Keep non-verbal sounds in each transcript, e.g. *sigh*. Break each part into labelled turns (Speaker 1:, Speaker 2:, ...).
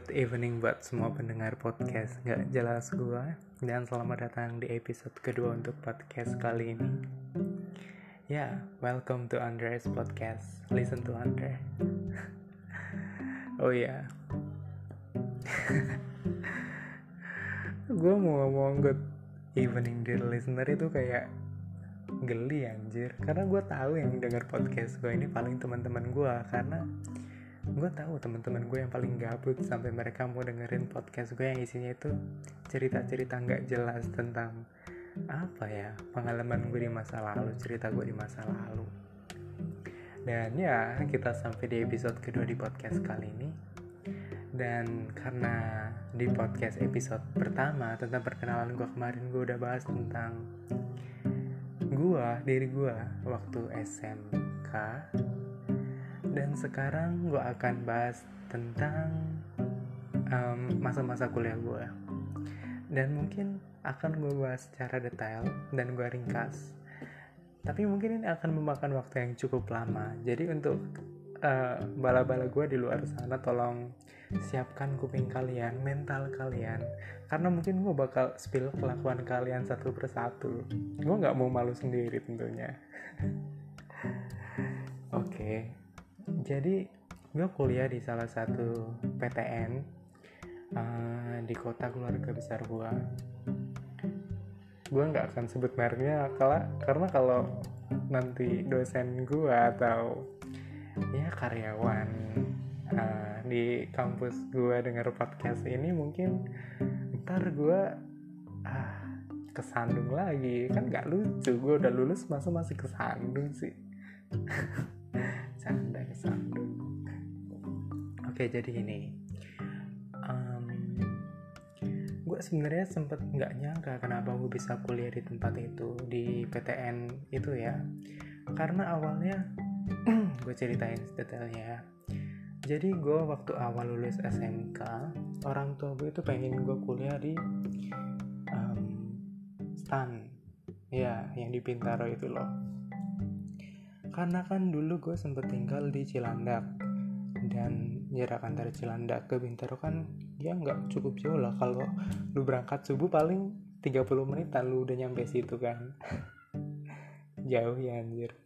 Speaker 1: Good evening buat semua pendengar podcast. Gak jelas gua. Dan selamat datang di episode kedua untuk podcast kali ini. Ya, yeah, welcome to Andre's podcast. Listen to Andre. *laughs* Oh *laughs* ya yeah. Gue mau ngomong good evening dear listener. Itu kayak geli anjir. Karena gue tahu yang denger podcast gue ini paling teman-teman gue Karena gue tahu teman-teman gue yang paling gabut sampai mereka mau dengerin podcast gue yang isinya itu cerita-cerita nggak jelas tentang apa ya pengalaman gue di masa lalu cerita gue di masa lalu. Dan ya kita sampai di episode kedua di podcast kali ini. Dan karena di podcast episode pertama tentang perkenalan gue kemarin gue udah bahas tentang gue diri gue waktu SMK dan sekarang gue akan bahas tentang masa-masa kuliah gue dan mungkin akan gue bahas secara detail dan gue ringkas. Tapi mungkin ini akan memakan waktu yang cukup lama. Jadi untuk uh, bala-bala gue di luar sana tolong siapkan kuping kalian mental kalian. Karena mungkin gue bakal spill kelakuan kalian satu persatu. Gue nggak mau malu sendiri tentunya. *laughs* Oke. okay jadi gue kuliah di salah satu PTN uh, eh, di kota keluarga besar gue gue nggak akan sebut mereknya karena kalau nanti dosen gue atau ya karyawan uh, di kampus gue dengar podcast ini mungkin ntar gue ah kesandung lagi. Kan nggak lucu gue udah lulus masa masih kesandung sih *laughs* oke jadi ini um, gue sebenarnya sempet nggak nyangka kenapa gue bisa kuliah di tempat itu di PTN itu ya. Karena awalnya *clears throat* gue ceritain detailnya ya. Jadi gue waktu awal lulus SMK orang tua gue itu pengen gue kuliah di um, STAN. Ya yang di Pintaro itu loh karena kan dulu gue sempet tinggal di Cilandak dan jarak antara Cilandak ke Bintaro kan ya nggak cukup jauh lah. Kalau lu berangkat subuh paling 30 menitan lu udah nyampe situ kan. *laughs* Jauh ya anjir.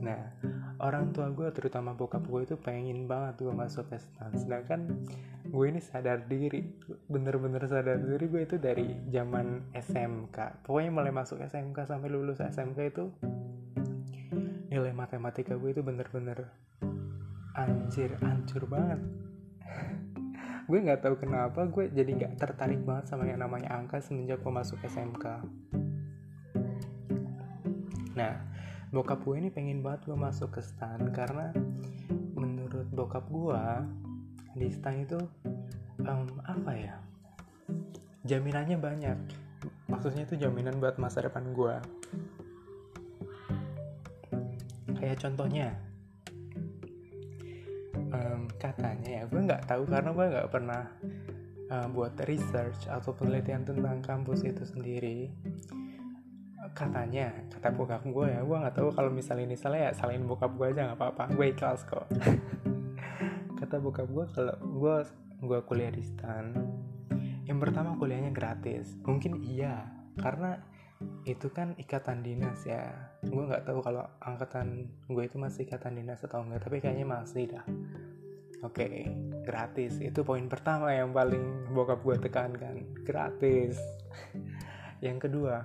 Speaker 1: Nah orang tua gue terutama bokap gue itu pengen banget gue masuk STAN. Sedangkan gue ini sadar diri bener-bener sadar diri gue itu dari zaman SMK pokoknya mulai masuk SMK sampai lulus SMK itu nilai matematika gue itu bener-bener anjir hancur banget. *laughs* Gue nggak tahu kenapa gue jadi nggak tertarik banget sama yang namanya angka semenjak gue masuk SMK nah bokap gue ini pengen banget gue masuk ke stan karena menurut bokap gue di stan itu um, apa ya jaminannya banyak. Maksudnya itu jaminan buat masa depan gue kayak contohnya um, katanya ya gue nggak tahu karena gue nggak pernah uh, buat research atau penelitian tentang kampus itu sendiri. Katanya kata bokap gue ya gue nggak tahu kalau misalnya ini salah ya salahin bokap gue aja nggak apa-apa. Gue ikhlas kok. *laughs* Kata bokap gue kalau gue gue kuliah di stan yang pertama kuliahnya gratis. Mungkin iya karena itu kan ikatan dinas ya. Gue nggak tahu kalau angkatan gue itu masih ikatan dinas atau enggak tapi kayaknya masih dah. Oke okay, gratis. Itu poin pertama yang paling bokap gue tekankan. Gratis. *laughs* Yang kedua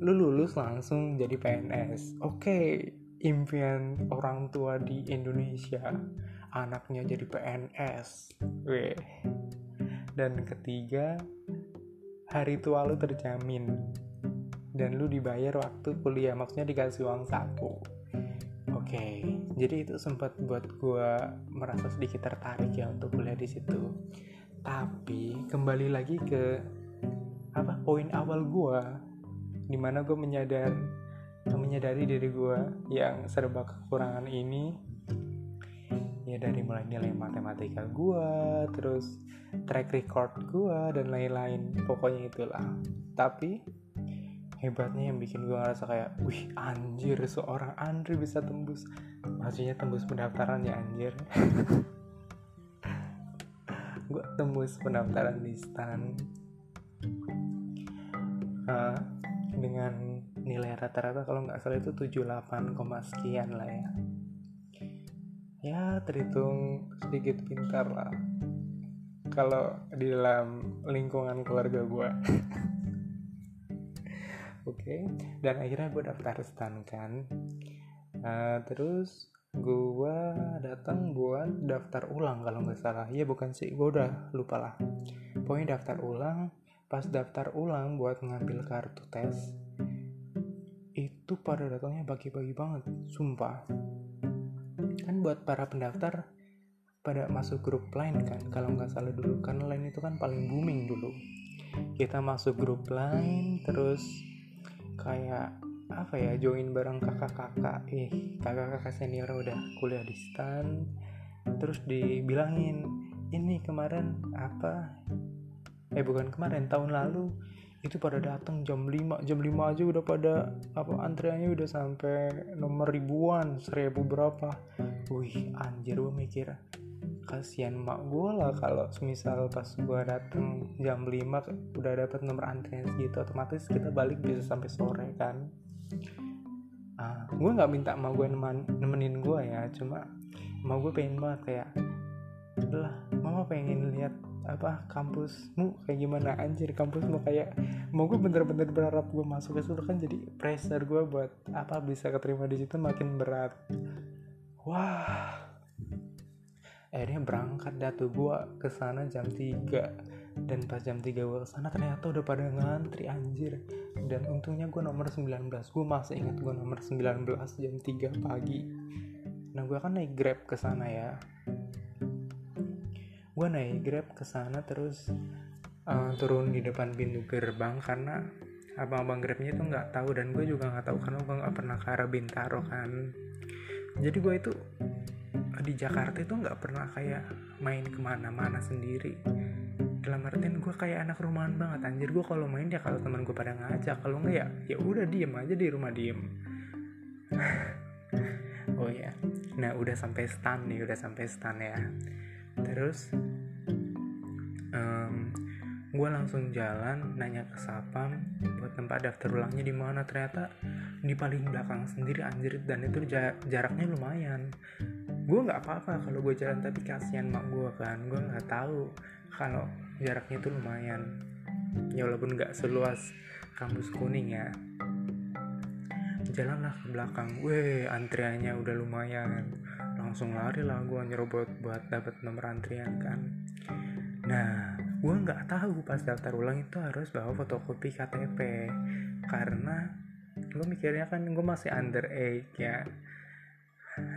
Speaker 1: lu lulus langsung jadi PNS oke okay, impian orang tua di Indonesia anaknya jadi PNS weh. Dan ketiga hari tua lu terjamin dan lu dibayar waktu kuliah maksudnya dikasih uang saku. Oke. Okay, jadi itu sempat buat gue merasa sedikit tertarik ya untuk kuliah di situ. Tapi kembali lagi ke apa poin awal gue di mana gue menyadar menyadari diri gue yang serba kekurangan ini. Ya dari mulai nilai matematika gue terus track record gue dan lain-lain. Pokoknya itulah. Tapi hebatnya yang bikin gue ngerasa kayak wih anjir seorang Andre bisa tembus. Maksudnya tembus pendaftaran ya anjir. *laughs* Gue tembus pendaftaran di stan. Uh, dengan nilai rata-rata kalau nggak salah itu 78, sekian lah ya. Ya terhitung sedikit pintar lah. Kalau di dalam lingkungan keluarga gue *laughs* oke okay. dan akhirnya gue daftar stan kan. Uh, terus gue datang buat daftar ulang kalau nggak salah. Ya bukan sih gue udah lupa lah. Pokoknya daftar ulang pas daftar ulang buat ngambil kartu tes itu pada datangnya bagi-bagi banget sumpah. Kan buat para pendaftar pada masuk grup lain kan kalau nggak salah dulu. Karena lain itu kan paling booming dulu. Kita masuk grup lain terus kayak apa ya join bareng kakak-kakak. Eh kakak-kakak senior udah kuliah di stan terus dibilangin ini kemarin apa? Eh bukan kemarin tahun lalu. Itu pada datang jam 5 jam 5 aja udah pada apa antriannya udah sampai nomor ribuan seribu berapa. Wih anjir gue mikir kasihan mak gue lah kalau semisal pas gue dateng jam 5 udah dapet nomor antrian segitu otomatis kita balik bisa sampai sore kan. Ah, gue nggak minta mak gue nemenin gue ya cuma mak gue pengen banget kayak lah mama pengen lihat apa kampusmu kayak gimana? Anjir kampusmu kayak mau gue bener-bener berharap gue masuk ke situ kan jadi pressure gue buat apa bisa keterima di situ makin berat. Wah akhirnya berangkat dah tuh gue ke sana jam 3 dan pas jam 3 gue ke sana ternyata udah pada ngantri anjir. Dan untungnya gue nomor 19 gue masih ingat gue nomor 19 jam 3 pagi. Nah gue kan naik grab ke sana ya. Gue naik grab ke sana terus uh, turun di depan pintu gerbang karena abang-abang grabnya itu nggak tahu dan gue juga nggak tahu karena gue nggak pernah ke arah Bintaro kan. Jadi gue itu di Jakarta itu nggak pernah kayak main ke mana-mana sendiri. Dalam artian gue kayak anak rumahan banget anjir. Gue kalau main ya kalau teman gue pada ngajak. Kalau nggak ya ya udah diem aja di rumah diem. *laughs* Oh ya nah udah sampai stand nih udah sampai stand ya. Terus um, gue langsung jalan nanya ke sapam buat tempat daftar ulangnya di mana? Ternyata di paling belakang sendiri anjir. Dan itu jaraknya lumayan gue nggak apa-apa kalau gue jalan tapi kasihan mak gue kan. Gue nggak tahu kalau jaraknya itu lumayan. Ya walaupun nggak seluas kampus kuning ya. Jalanlah ke belakang. Weh antriannya udah lumayan. Langsung lari lah gue nyerobot buat dapet nomor antrian kan. Nah gue nggak tahu pas daftar ulang itu harus bawa fotokopi KTP karena gue mikirnya kan gue masih under age ya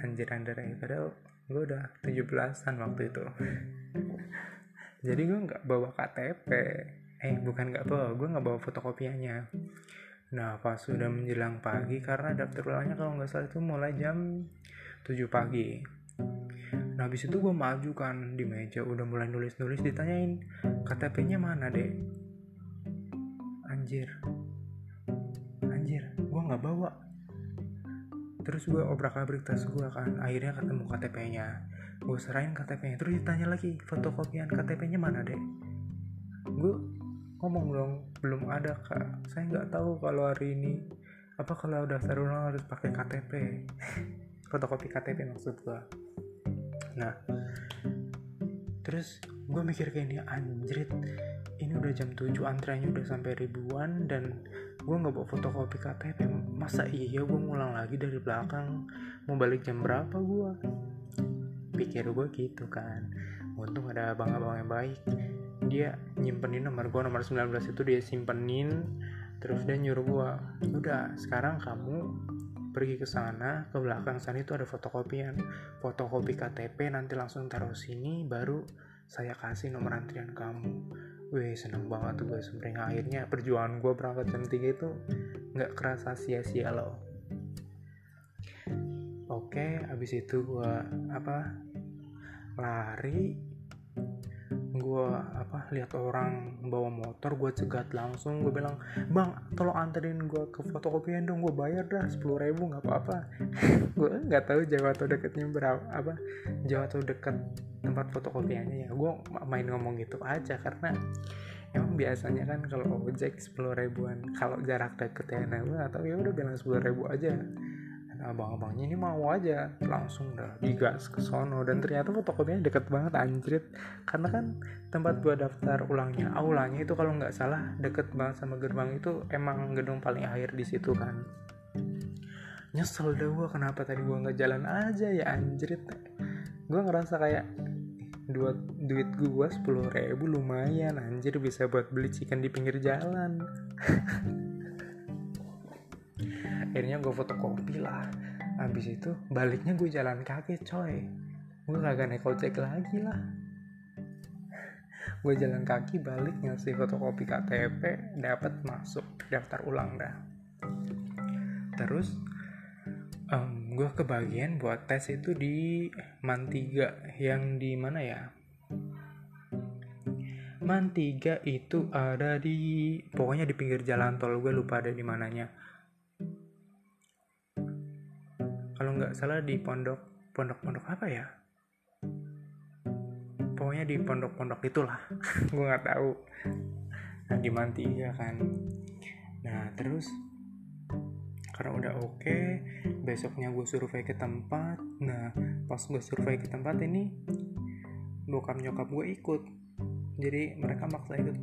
Speaker 1: anjir under age padahal gue udah 17an waktu itu. Jadi gue nggak bawa KTP eh bukan nggak bawa gue nggak bawa fotokopiannya nah pas sudah menjelang pagi karena daftar ulangnya kalau nggak salah itu mulai jam 7 pagi. Nah habis itu gue maju kan di meja udah mulai nulis-nulis ditanyain KTP-nya mana dek? Anjir. Anjir gue nggak bawa terus gue obrak abrik tas gue kan akhirnya ketemu KTP-nya gue serahin KTP-nya terus ditanya lagi fotokopian KTP-nya mana dek? Gue ngomong dong belum ada kak. Saya nggak tahu kalau hari ini apa kalau daftar ulang harus pakai KTP *laughs* fotokopi KTP maksud gue nah terus gue mikir kayak ini anjrit ini udah jam 7 antriannya udah sampai ribuan dan gue nggak bawa fotokopi KTP masa iya gue ngulang lagi dari belakang? Mau balik jam berapa gue pikir gue gitu kan. Untung ada abang-abang yang baik. Dia nyimpenin nomor gue nomor 19 itu dia simpenin terus dia nyuruh gue udah sekarang kamu pergi ke sana ke belakang sana itu ada fotokopian. Fotokopi KTP nanti langsung taruh sini baru saya kasih nomor antrian kamu Wih seneng banget tuh guys sebenernya akhirnya perjuangan gue berangkat jam 3 itu nggak kerasa sia-sia loh. Oke abis itu gue apa lari gue apa lihat orang bawa motor gue cegat langsung gue bilang bang tolong anterin gue ke fotokopian dong gue bayar dah sepuluh ribu nggak apa-apa. *laughs* Gue nggak tahu jauh atau deketnya berapa apa jauh atau deket tempat fotokopiannya ya. Gue main ngomong gitu aja karena emang biasanya kan kalau ojek sepuluh ribuan kalau jarak deket ya nah atau ya udah bilang sepuluh ribu aja abang-abangnya ini mau aja langsung dah digas ke sono. Dan ternyata fotokopinya deket banget anjrit. Karena kan tempat gua daftar ulangnya aulanya itu kalau nggak salah deket banget sama gerbang itu emang gedung paling akhir di situ kan. Nyesel dah gua kenapa tadi gua nggak jalan aja ya anjrit. Gua ngerasa kayak dua duit gua sepuluh ribu lumayan anjir bisa buat beli chicken di pinggir jalan *laughs* akhirnya gue fotokopi lah. Habis itu baliknya gue jalan kaki coy. Gue kagak naik ojek lagi lah. Gue jalan kaki balik ngasih fotokopi KTP dapat masuk daftar ulang dah. Terus um, gue kebagian buat tes itu di Mantiga yang di mana ya? Mantiga itu ada di pokoknya di pinggir jalan tol gue lupa ada di mananya kalau nggak salah di pondok pondok-pondok apa ya? Pokoknya di pondok-pondok itulah. *laughs* Gue nggak tahu. Nah di Mantiga kan. Nah terus karena udah oke okay, besoknya gue survei ke tempat. Nah pas gue survei ke tempat ini bokap nyokap gue ikut. Jadi mereka maksa ikut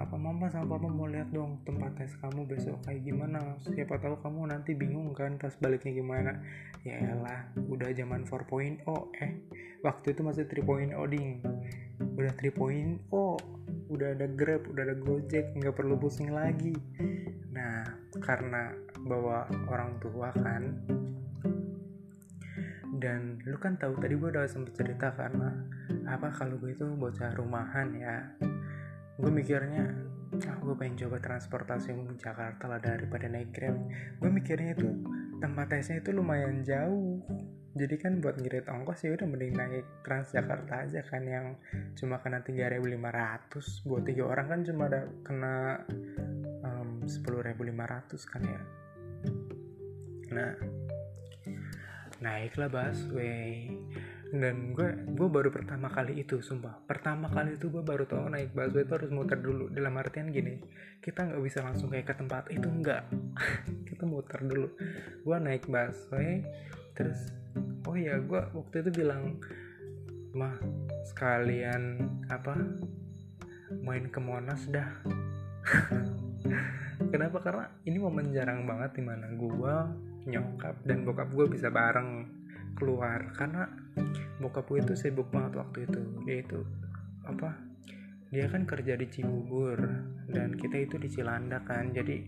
Speaker 1: apa mama sama papa mau lihat dong tempat tes kamu besok. Kayak gimana? Siapa tahu kamu nanti bingung kan tes baliknya gimana. Ya elah udah zaman 4.0 eh waktu itu masih 3.0 ding. Udah 3.0 udah ada grab udah ada gojek nggak perlu pusing lagi. Nah karena bawa orang tua kan dan lu kan tahu tadi gue udah sempet cerita karena apa kalau gue itu bocah rumahan ya gue mikirnya ah gue pengen coba transportasi umum Jakarta lah daripada naik grab. Gue mikirnya itu tempat tesnya itu lumayan jauh. Jadi kan buat ngirit ongkos ya udah mending naik Transjakarta aja kan yang cuma kena 3.500 buat tiga orang kan cuma ada kena um, 10.500 kan ya. Nah naiklah busway dan gue gue baru pertama kali itu sumpah. Pertama kali itu gue baru tau naik busway itu harus muter dulu. Dalam artian gini kita nggak bisa langsung kayak ke tempat itu enggak *laughs* kita muter dulu. Gue naik busway terus oh ya gue waktu itu bilang mah sekalian apa main ke Monas dah. *laughs* Kenapa? Karena ini momen jarang banget di mana gue nyokap dan bokap gue bisa bareng keluar. Karena bokap gue itu sibuk banget waktu itu. Dia itu apa dia kan kerja di Cibubur dan kita itu di Cilanda kan. Jadi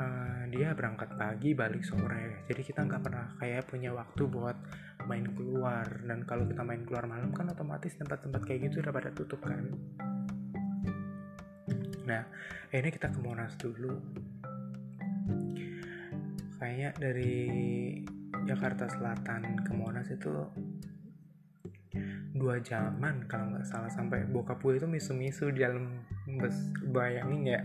Speaker 1: uh, dia berangkat pagi balik sore. Jadi kita nggak pernah kayak punya waktu buat main keluar. Dan kalau kita main keluar malam kan otomatis tempat-tempat kayak gitu udah pada tutup kan. Nah ini kita ke Monas dulu. Kayak dari Jakarta Selatan ke Monas itu dua jaman kalau nggak salah sampai bokap gue itu misu-misu di dalam bus bayangin ya.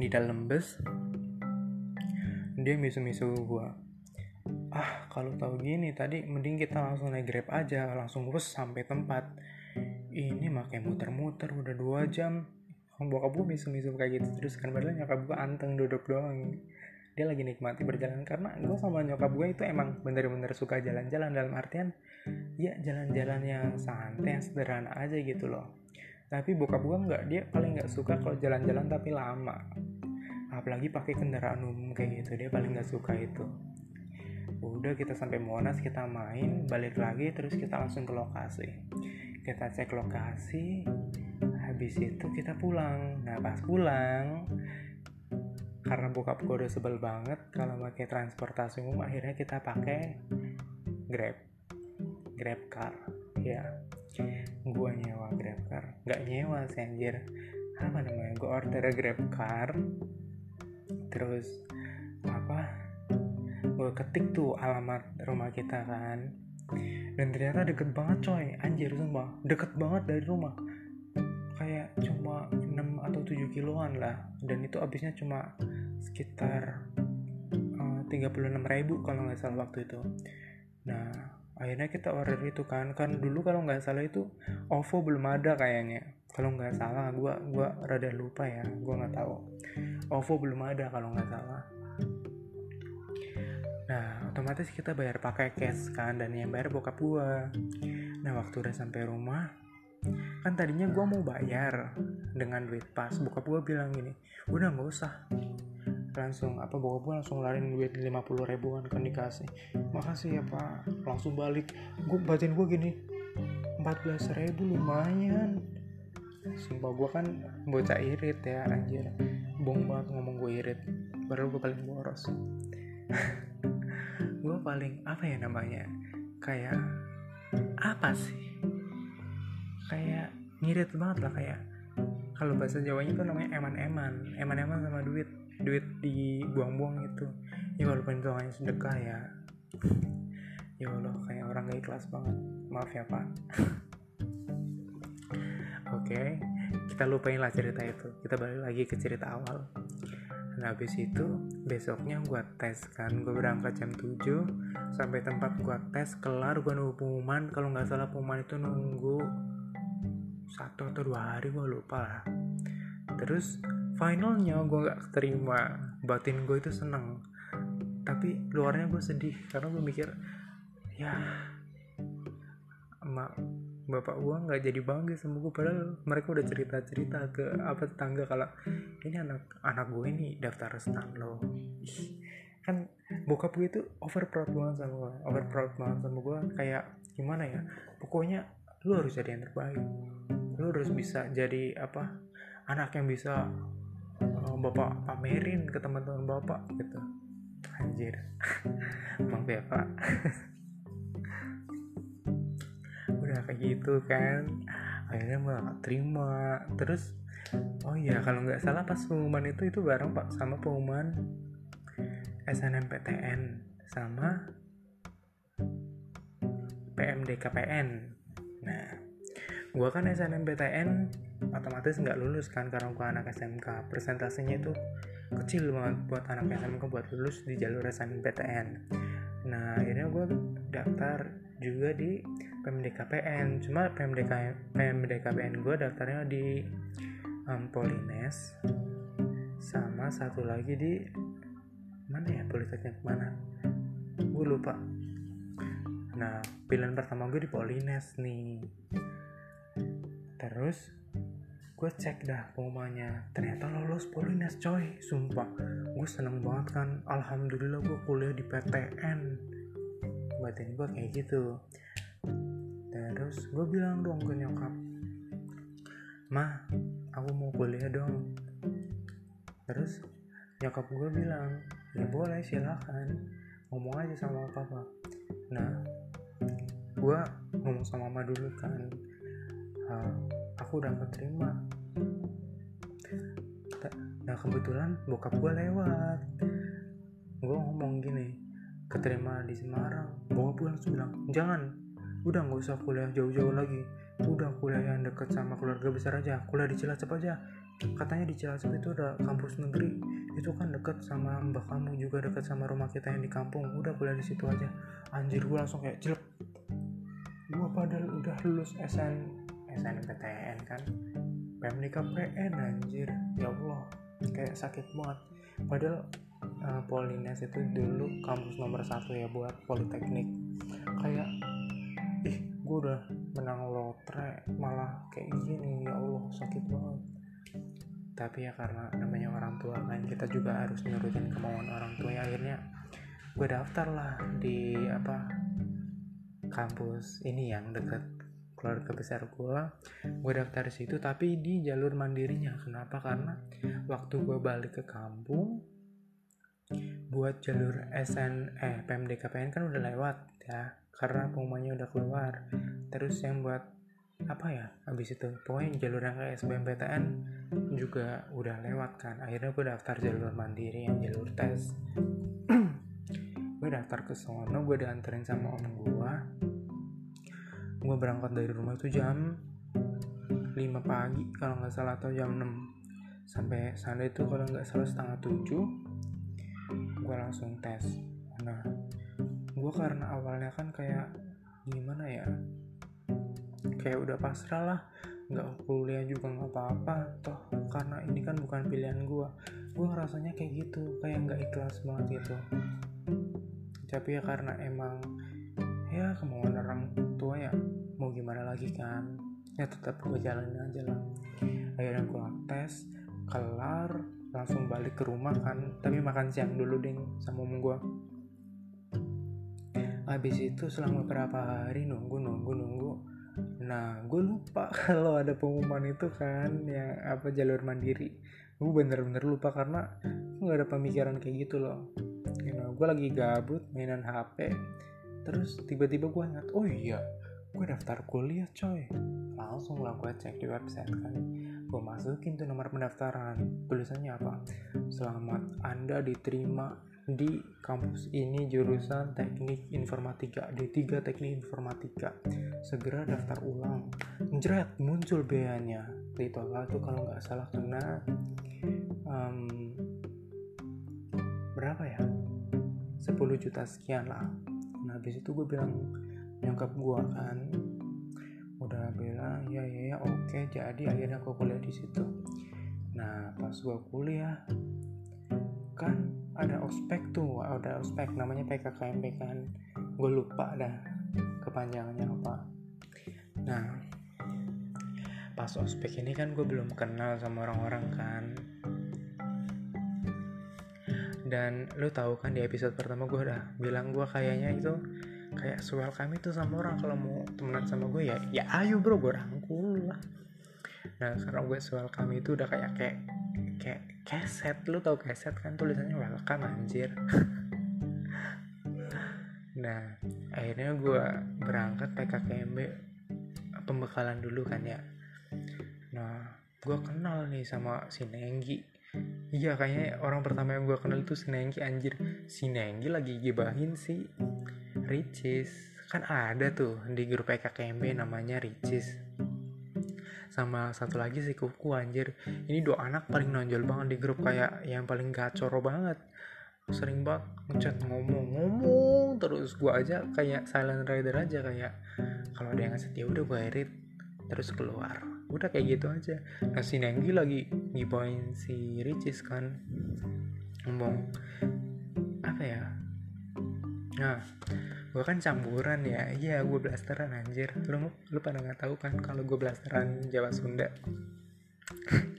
Speaker 1: Di dalam bus dia misu-misu gue ah kalau tahu gini tadi mending kita langsung naik grab aja langsung bus sampai tempat. Ini makai muter-muter udah dua jam. Bokap gue misu-misu kayak gitu terus kan padahal nyokap gue anteng duduk doang dia lagi nikmati berjalan. Karena gue sama nyokap gue itu emang bener-bener suka jalan-jalan. Dalam artian ya jalan-jalan yang santai yang sederhana aja gitu loh. Tapi bokap gue nggak dia paling nggak suka kalau jalan-jalan tapi lama. Apalagi pakai kendaraan umum kayak gitu dia paling nggak suka itu. Udah kita sampai Monas kita main balik lagi terus kita langsung ke lokasi. Kita cek lokasi habis itu kita pulang. Nah pas pulang karena bokap gue udah sebel banget kalau pakai transportasi umum akhirnya kita pakai grab. Grab car ya. Gue nyewa grab car. Nggak nyewa sih anjir. Apa namanya? Gue order grab car. Terus apa? Gue ketik tuh alamat rumah kita kan. Dan ternyata deket banget coy. Anjir sumpah. Deket banget dari rumah. Kayak cuma 6 atau 7 kiloan lah. Dan itu habisnya cuma sekitar uh, 36 ribu kalau nggak salah waktu itu. Nah akhirnya kita order itu kan. Kan dulu kalau nggak salah itu OVO belum ada kayaknya. Kalau nggak salah gua gua rada lupa ya. Gua nggak tahu. OVO belum ada kalau nggak salah. Nah otomatis kita bayar pakai cash kan. Dan yang bayar bokap gua. Nah waktu udah sampai rumah kan tadinya gua mau bayar dengan duit pas bokap gua bilang gini udah nggak usah. Langsung apa bokap gue langsung larin duit 50 ribuan kan dikasih. Makasih ya pak. Langsung balik. Gue batin gue gini 14 ribu lumayan. Sumpah gue kan bocah irit ya anjir. Bohong banget ngomong gue irit baru gue paling boros. *laughs* Gue paling apa ya namanya kayak apa sih kayak ngirit banget lah kayak kalau bahasa Jawanya tuh namanya eman-eman eman-eman sama duit duit dibuang-buang itu ya walaupun itu hanya sedekah ya. Ya Allah kayak orang gak ikhlas banget. Maaf ya pak. *laughs* Oke okay, kita lupain lah cerita itu. Kita balik lagi ke cerita awal. Nah habis itu besoknya gue tes kan. Gue berangkat jam 7 sampai tempat gue tes kelar gue nunggu pengumuman. Kalau nggak salah pengumuman itu nunggu satu atau dua hari gue lupa lah. Terus finalnya gue nggak terima. Batin gue itu seneng. Tapi luarnya gue sedih karena gue mikir ya emak bapak gue nggak jadi bangga sama gue padahal mereka udah cerita cerita ke apa tetangga kalau ini anak anak gue ini daftar stan loh. Kan bokap gue itu over proud banget sama gue over proud banget sama gue kayak gimana ya? Pokoknya lu harus jadi yang terbaik. Lu harus bisa jadi apa anak yang bisa uh, bapak pamerin ke teman-teman bapak gitu. Anjir. *laughs* Emang pak *laughs* udah kayak gitu kan. Akhirnya malah terima. Terus oh iya kalau nggak salah pas pengumuman itu itu bareng pak sama pengumuman SNMPTN sama PMDKPN nah gua kan SNMPTN otomatis nggak lulus kan karena gua anak SMK persentasenya itu kecil banget buat anak SMK buat lulus di jalur SNMPTN nah akhirnya gue daftar juga di PMDKPN cuma PMDK PMDKPN gue daftarnya di um, Polines sama satu lagi di mana ya? Politeknik mana? Gue lupa nah pilihan pertama gue di Polines nih. Terus gue cek dah pengumumannya. Ternyata lolos Polines coy. Sumpah gue seneng banget kan. Alhamdulillah gue kuliah di PTN batin gue kayak gitu. Terus gue bilang dong ke nyokap mah aku mau kuliah dong. Terus nyokap gue bilang ya boleh silakan. Ngomong aja sama papa. Nah gue ngomong sama mama dulu kan uh, aku udah keterima nah kebetulan bokap gue lewat. Gue ngomong gini keterima di Semarang. Bokap gue langsung bilang jangan udah nggak usah kuliah jauh-jauh lagi. Udah kuliah yang deket sama keluarga besar aja kuliah di Cilacap aja. Katanya di Cilacap itu ada kampus negeri. Itu kan deket sama mbak kamu juga deket sama rumah kita yang di kampung. Udah kuliah di situ aja. Anjir gue langsung kayak jelek padahal udah lulus SN SNMPTN kan? PMDKPN anjir. Ya Allah kayak sakit banget. Padahal uh, Polines itu dulu kampus nomor satu ya buat politeknik. Kayak ih gue udah menang lotre malah kayak gini. Ya Allah sakit banget. Tapi ya karena namanya orang tua kan kita juga harus nurutin kemauan orang tua. Ya akhirnya gue daftar lah di apa kampus ini yang deket keluarga besar gue gue daftar di situ tapi di jalur mandirinya. Kenapa? Karena waktu gue balik ke kampung buat jalur SN eh PMDKPN kan udah lewat ya karena pengumumannya udah keluar. Terus yang buat apa ya habis itu pokoknya jalur yang kayak SBMPTN juga udah lewat kan. Akhirnya gue daftar jalur mandiri yang jalur tes *clears throat* gue daftar ke sono gue dianterin sama om gue gue berangkat dari rumah itu jam 5 pagi kalau nggak salah atau jam 6 sampai sana itu kalau nggak salah setengah 7 gue langsung tes. Nah gue karena awalnya kan kayak gimana ya kayak udah pasrah lah. Nggak kuliah juga nggak apa-apa toh karena ini kan bukan pilihan gue gue rasanya kayak gitu kayak nggak ikhlas banget itu tapi ya karena emang ya kemauan orang tua ya mau gimana lagi kan. Ya tetap gue jalanin aja lah. Akhirnya gue tes kelar langsung balik ke rumah kan. Tapi makan siang dulu ding sama om gue habis itu selama beberapa hari nunggu nunggu nunggu. Nah gue lupa *laughs* kalau ada pengumuman itu kan yang apa jalur mandiri gue bener-bener lupa karena gue gak ada pemikiran kayak gitu loh. You know, gue lagi gabut mainan HP terus tiba-tiba gue ingat oh iya gue daftar kuliah coy. Langsung lah gue cek di website kan. Gue masukin tuh nomor pendaftaran. Tulisannya apa? Selamat anda diterima di kampus ini jurusan teknik informatika D3 teknik informatika. Segera daftar ulang. Jret muncul biayanya ditolak tuh kalau nggak salah kena um, berapa ya? 10 juta sekian lah. Nah habis itu gue bilang nyokap gue kan udah bilang ya ya ya oke jadi akhirnya gue kuliah di situ. Nah pas gue kuliah kan ada ospek tuh ada ospek namanya PKKMB kan. Gue lupa dah kepanjangannya apa. Nah pas ospek ini kan gue belum kenal sama orang-orang kan. Dan lu tahu kan di episode pertama gue udah bilang gue kayaknya itu kayak sual kami tuh sama orang. Kalau mau temenan sama gue ya ya ayo bro gue rangkul lah. Nah karena gue sual kami itu udah kayak kayak kayak keset. Lu tau keset kan tulisannya welcome anjir. *laughs* Nah akhirnya gue berangkat PKKMB pembekalan dulu kan ya nah gue kenal nih sama si Nenggi. Iya kayaknya orang pertama yang gue kenal itu si Nenggi anjir. Si Nenggi lagi gibahin si Ricis. Kan ada tuh di grup PKKMB namanya Ricis. Sama satu lagi si Kuku anjir. Ini dua anak paling nonjol banget di grup kayak yang paling gacor banget. Sering banget ngechat ngomong-ngomong terus. Gue aja kayak silent rider aja kayak kalau ada yang ngasih ya udah gue edit terus keluar udah kayak gitu aja. Nah si Nenggi lagi ngibain si Ricis kan. Ngomong apa ya? Nah gue kan campuran ya. Iya gue blasteran anjir. Lu lu pada nggak tahu kan kalau gue blasteran Jawa Sunda? *laughs*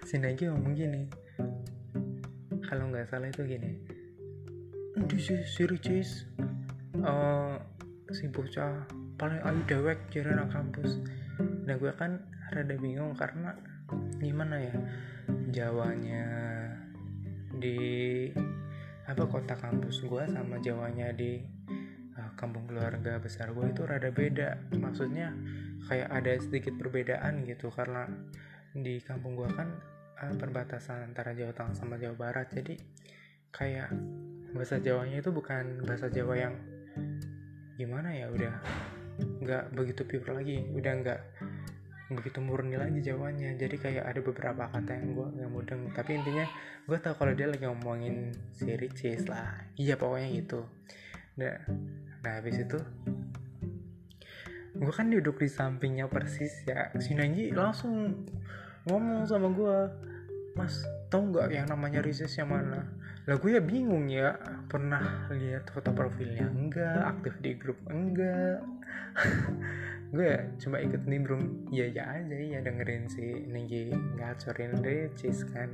Speaker 1: Si Nenggi ngomong gini kalau nggak salah itu gini si, si Ricis? Uh, si bocah paling ayu dewek jadi anak kampus. Nah gue kan rada bingung karena gimana ya Jawanya di apa kota kampus gue sama Jawanya di uh, kampung keluarga besar gue itu rada beda. Maksudnya kayak ada sedikit perbedaan gitu karena di kampung gue kan uh, perbatasan antara Jawa Tengah sama Jawa Barat. Jadi kayak bahasa Jawanya itu bukan bahasa Jawa yang gimana ya udah nggak begitu pure lagi udah nggak begitu murni lagi jawabannya jadi kayak ada beberapa kata yang gue nggak mudeng. Tapi intinya gue tau kalau dia lagi ngomongin si Ricis lah. Iya pokoknya gitu. Nah nah habis itu gue kan duduk di sampingnya persis ya. Si Nanji langsung ngomong sama gue mas tau nggak yang namanya Ricis yang mana lah gue ya bingung ya pernah lihat foto profilnya? Enggak. Aktif di grup? Enggak. *laughs* Gue ya cuma ikut nimbrung. Iya ya aja ya dengerin si Ninggi ngacorin Ricis kan.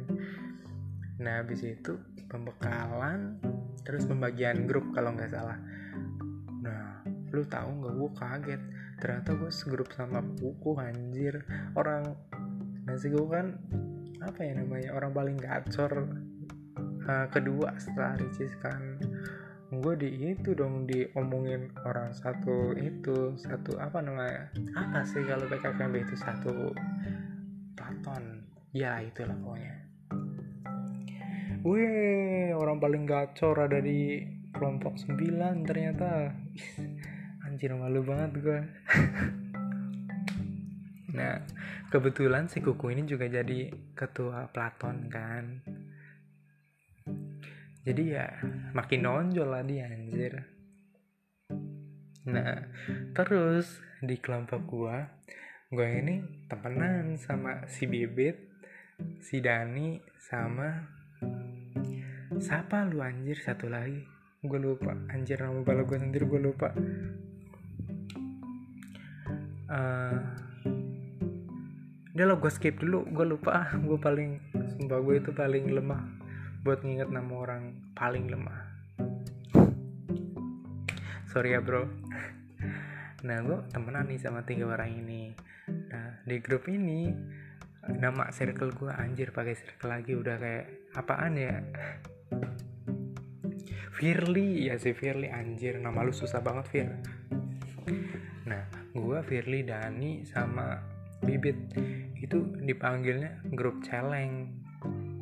Speaker 1: Nah habis itu pembekalan terus pembagian grup kalau nggak salah. Nah lu tahu nggak? Gue kaget. Ternyata gue segrup sama buku anjir. Orang nasi gue kan apa ya namanya orang paling gacor uh, kedua setelah Ricis kan gue di itu dong diomongin orang satu itu satu apa namanya apa sih kalau PKKMB itu satu paton ya itulah pokoknya. Wih, orang paling gacor ada di kelompok 9 ternyata. *laughs* anjir malu banget gue *laughs* nah kebetulan si kuku ini juga jadi ketua Platon kan jadi ya makin nonjol lah dia anjir. Nah terus di kelompok gue gue ini temenan sama si Bibit si Dani sama siapa lu anjir? Satu lagi. Gue lupa. Anjir nama bala gue sendiri gue lupa. Uh, udah lo gue skip dulu. Gue lupa. Gue paling sumpah gue itu paling lemah buat nginget nama orang paling lemah. Sorry ya bro. Nah gue temenan nih sama tiga orang ini. Nah di grup ini nama circle gue anjir pakai circle lagi udah kayak apaan ya? Firly ya si Firly anjir nama lu susah banget Fir. Nah gue Firly Dani sama Bibit. Itu dipanggilnya grup celeng.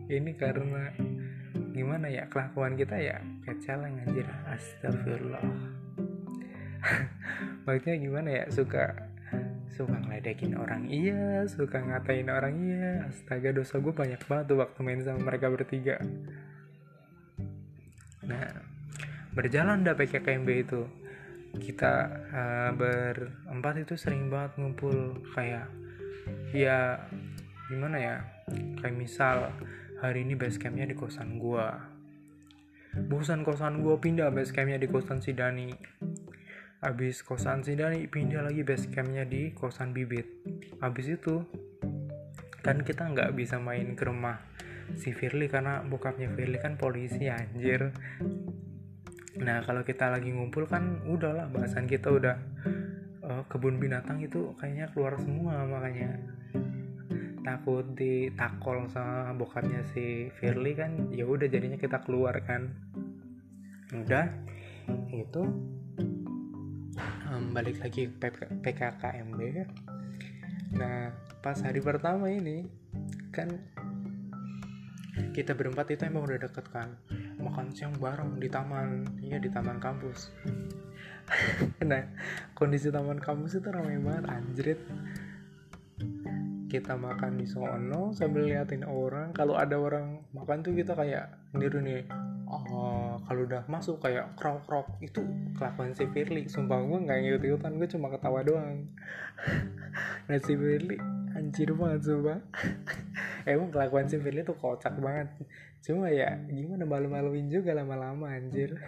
Speaker 1: Ini karena gimana ya kelakuan kita ya kayak celeng anjir. Astagfirullah. *laughs* Maksudnya gimana ya suka suka ngeledekin orang. Iya suka ngatain orang. Iya astaga dosa gue banyak banget tuh waktu main sama mereka bertiga. Nah berjalan dah PKKMB itu. Kita uh, berempat itu sering banget ngumpul. Kayak ya gimana ya kayak misal hari ini base campnya di kosan gua. Bosan kosan gua pindah base campnya di kosan si Dani. Habis kosan si Dani pindah lagi base campnya di kosan Bibit. Habis itu kan kita nggak bisa main ke rumah si Firly karena bokapnya Firly kan polisi anjir. Nah kalau kita lagi ngumpul kan udahlah bahasan kita udah uh, kebun binatang itu kayaknya keluar semua makanya takut ditakol sama bokapnya si Firly kan ya udah jadinya kita keluar kan. Udah itu um, balik lagi ke PKKMB nah pas hari pertama ini kan kita berempat itu emang udah deket kan. Makan siang bareng di taman iya di taman kampus. *laughs* Nah kondisi taman kampus itu ramai banget anjrit kita makan di sono sambil liatin orang kalau ada orang makan tuh kita kayak niru nih oh, kalau udah masuk kayak krok krok itu kelakuan si Firly sumpah gue nggak ngikut ikutan gue cuma ketawa doang. *laughs* Nah si Firly anjir banget sumpah. *laughs* Emang kelakuan si Firly tuh kocak banget cuma ya gimana malu-maluin juga lama-lama anjir. *laughs*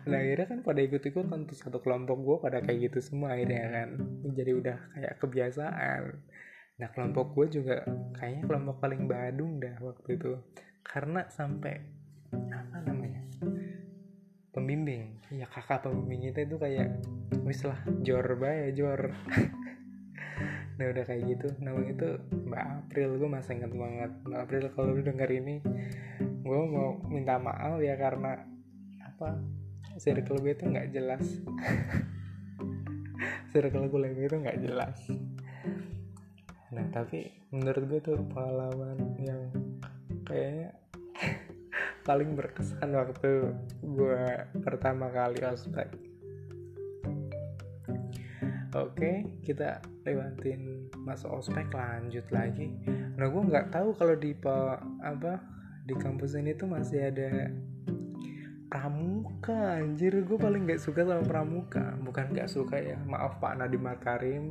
Speaker 1: Nah akhirnya kan pada ikut-ikutan tuh satu kelompok gue pada kayak gitu semua akhirnya kan. Jadi udah kayak kebiasaan. Nah kelompok gue juga kayaknya kelompok paling badung dah waktu itu. Karena sampai apa namanya pembimbing. Ya kakak pembimbing itu itu kayak wis lah jor bay jor *laughs* nah udah kayak gitu. Namanya itu Mbak April gue masih inget banget. Mbak April kalau lu denger ini gue mau minta maaf ya karena apa circle gue itu nggak jelas. *laughs* Circle gue itu nggak jelas. Nah tapi menurut gue tuh pengalaman yang kayaknya *laughs* paling berkesan waktu gue pertama kali ospek oke kita lewatin masuk ospek lanjut lagi. Nah gue nggak tahu kalau di apa di kampus ini tuh masih ada pramuka anjir. Gue paling nggak suka sama pramuka. Bukan nggak suka ya maaf Pak Nadiem Makarim.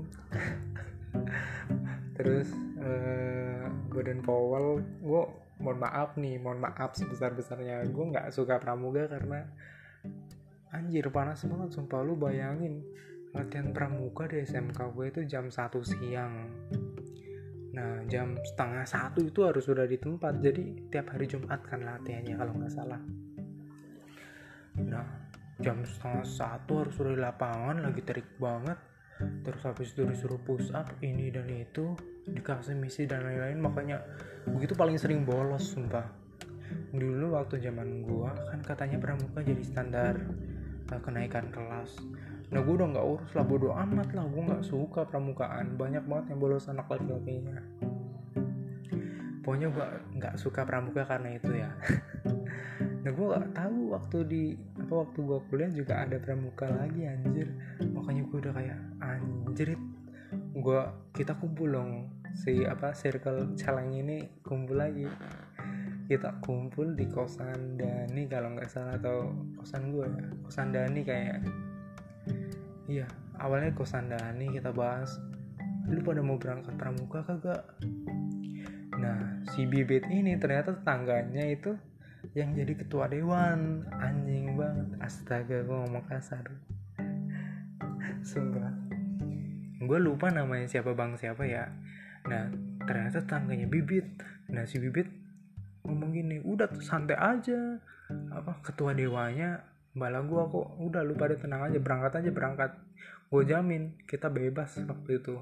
Speaker 1: *laughs* Terus uh, Gordon Powell gue mohon maaf nih mohon maaf sebesar besarnya gue nggak suka pramuga karena anjir panas banget sumpah. Lu bayangin latihan pramuga di SMK gue itu jam 1 siang. Nah jam setengah satu itu harus sudah di tempat jadi tiap hari Jumat kan latihannya kalau nggak salah. Nah jam setengah satu harus sudah di lapangan lagi terik banget. Terus habis itu disuruh push up ini dan itu dikasih misi dan lain-lain. Makanya begitu paling sering bolos sumpah. Dulu waktu zaman gua kan katanya pramuka jadi standar uh, kenaikan kelas nah gua udah nggak urus lah bodo amat lah. Gua nggak suka pramukaan banyak banget yang bolos anak laki-lakinya pokoknya gua nggak suka pramuka karena itu ya. *laughs* Nah gue gak tahu waktu di apa waktu gue kuliah juga ada pramuka lagi anjir. Makanya gue udah kayak anjrit gue kita kumpul dong. Si apa circle celeng ini kumpul lagi. Kita kumpul di kosan Dani kalau nggak salah atau kosan gue ya. Kosan Dani kayak iya awalnya kosan Dani kita bahas. Lu pada mau berangkat pramuka kagak? Nah si bibit ini ternyata tetangganya itu yang jadi ketua dewan. Anjing banget. Astaga gue ngomong kasar. *laughs* Sumpah. Gue lupa namanya siapa bang siapa ya. Nah ternyata tetangganya bibit. Nah si bibit ngomong gini udah santai aja. Apa ketua dewanya bala gua kok udah lu pada tenang aja berangkat aja berangkat. Gue jamin kita bebas waktu itu.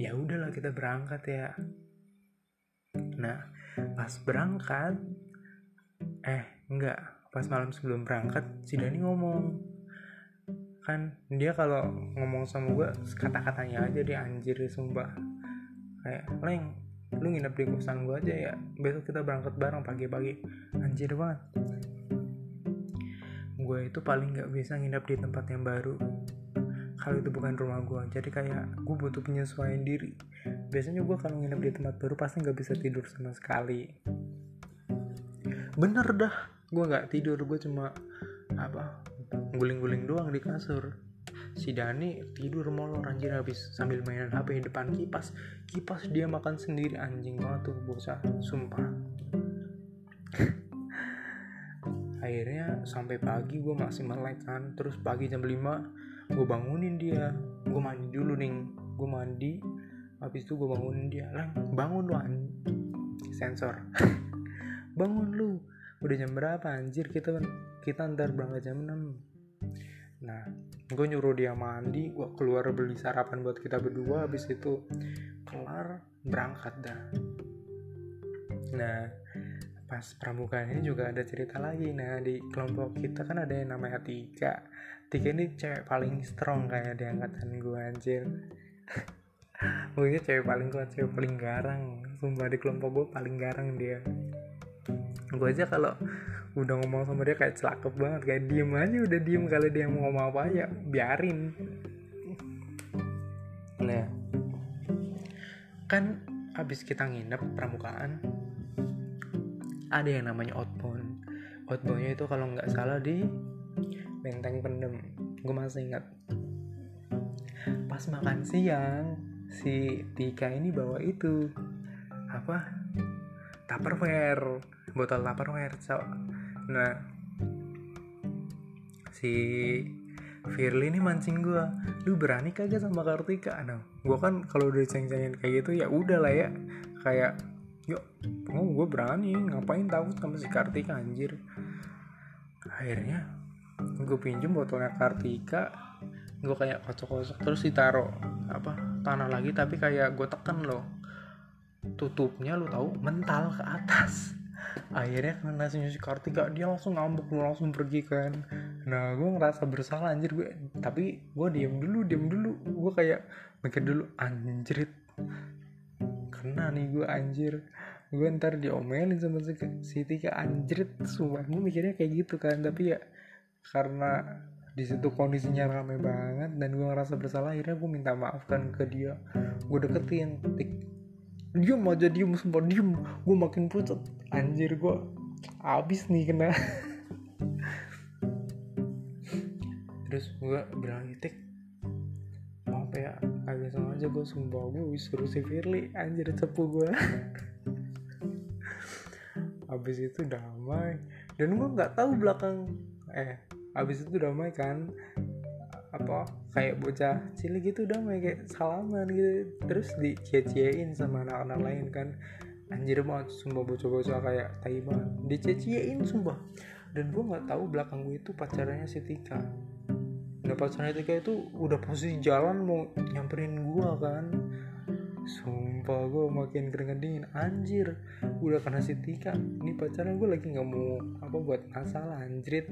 Speaker 1: Ya udahlah kita berangkat ya. Nah pas berangkat eh enggak. Pas malam sebelum berangkat si Dani ngomong. Kan dia kalau ngomong sama gue kata-katanya aja dia anjir sumpah. Kayak leng lu nginep di kosan gue aja ya. Besok kita berangkat bareng pagi-pagi. Anjir banget gue itu paling nggak bisa nginep di tempat yang baru. Kalau itu bukan rumah gue jadi kayak gue butuh penyesuaian diri. Biasanya gue kalau nginep di tempat baru pasti nggak bisa tidur sama sekali. Bener dah. Gue nggak tidur. Gue cuma apa guling-guling doang di kasur. Si Dani tidur molor anjir habis sambil mainan HP di depan kipas. Kipas dia makan sendiri anjing. Banget tuh bocah sumpah akhirnya sampai pagi gue masih melek kan. Terus pagi jam 5 gue bangunin dia. Gue mandi dulu nih gue mandi. Habis itu gue bangunin dia. Lang bangun lu sensor. *laughs* Bangun lu. Udah jam berapa anjir? Kita kita ntar berangkat jam 6 nah gue nyuruh dia mandi. Gue keluar beli sarapan buat kita berdua. Habis itu kelar berangkat dah. Nah pas pramukaan ini juga ada cerita lagi. Nah di kelompok kita kan ada yang namanya Tika. Tika ini cewek paling strong kayak di angkatan gue anjir. *laughs* Mungkin cewek paling kuat cewek paling garang. Sumpah di kelompok gue paling garang dia. Gue aja kalau udah ngomong sama dia kayak celakep banget. Kayak diem aja udah diem. Kalau dia mau ngomong apa ya biarin. Nah kan abis kita nginep pramukaan ada yang namanya outbound. Outboundnya itu kalau nggak salah di benteng pendem. Gue masih ingat. Pas makan siang si Tika ini bawa itu apa? Tupperware botol tupperware so. Nah si Firly ini mancing gue lu berani kagak sama Kartika? Nah gue kan kalau udah ceng-cengin kayak gitu ya udah lah ya. Kayak yuk. Oh gue berani. Ngapain takut sama si Kartika anjir? Akhirnya gue pinjem botolnya Kartika. Gue kayak kocok-kocok terus ditaro apa tanah lagi tapi kayak gue tekan loh. Tutupnya lu tahu mental ke atas. Akhirnya kena si Kartika dia langsung ngambek lu langsung pergi kan. Nah gue ngerasa bersalah anjir. Gue tapi gue diem dulu diem dulu. Gue kayak mikir dulu anjrit kena nih gue anjir. Gue ntar diomelin sama si, si Tika anjrit. Sumpah gue mikirnya kayak gitu kan tapi ya karena di situ kondisinya rame banget dan gue ngerasa bersalah akhirnya gue minta maaf kan ke dia. Gue deketin tik diem aja diem sumpah diem gue makin pucat. Anjir gue abis nih kena. *laughs* Terus gue bilang tik maaf ya sama aja gue sumpah gue suruh si Firly. Anjir cepu gue abis itu damai. Dan gue nggak tahu belakang eh abis itu damai kan. Apa kayak bocah cilik gitu udah kayak salaman gitu. Terus dicie-ciein sama anak-anak lain kan. Anjir banget sumpah bocah-bocah kayak tai banget dicie-ciein sumpah. Dan gue nggak tahu belakang gue itu pacarnya si Tika nah pacarnya Tika itu udah posisi jalan mau nyamperin gue kan. Sumpah gue makin keringet dingin. Anjir udah kena si Tika. Ini pacarnya gue lagi nggak mau apa buat masalah anjrit.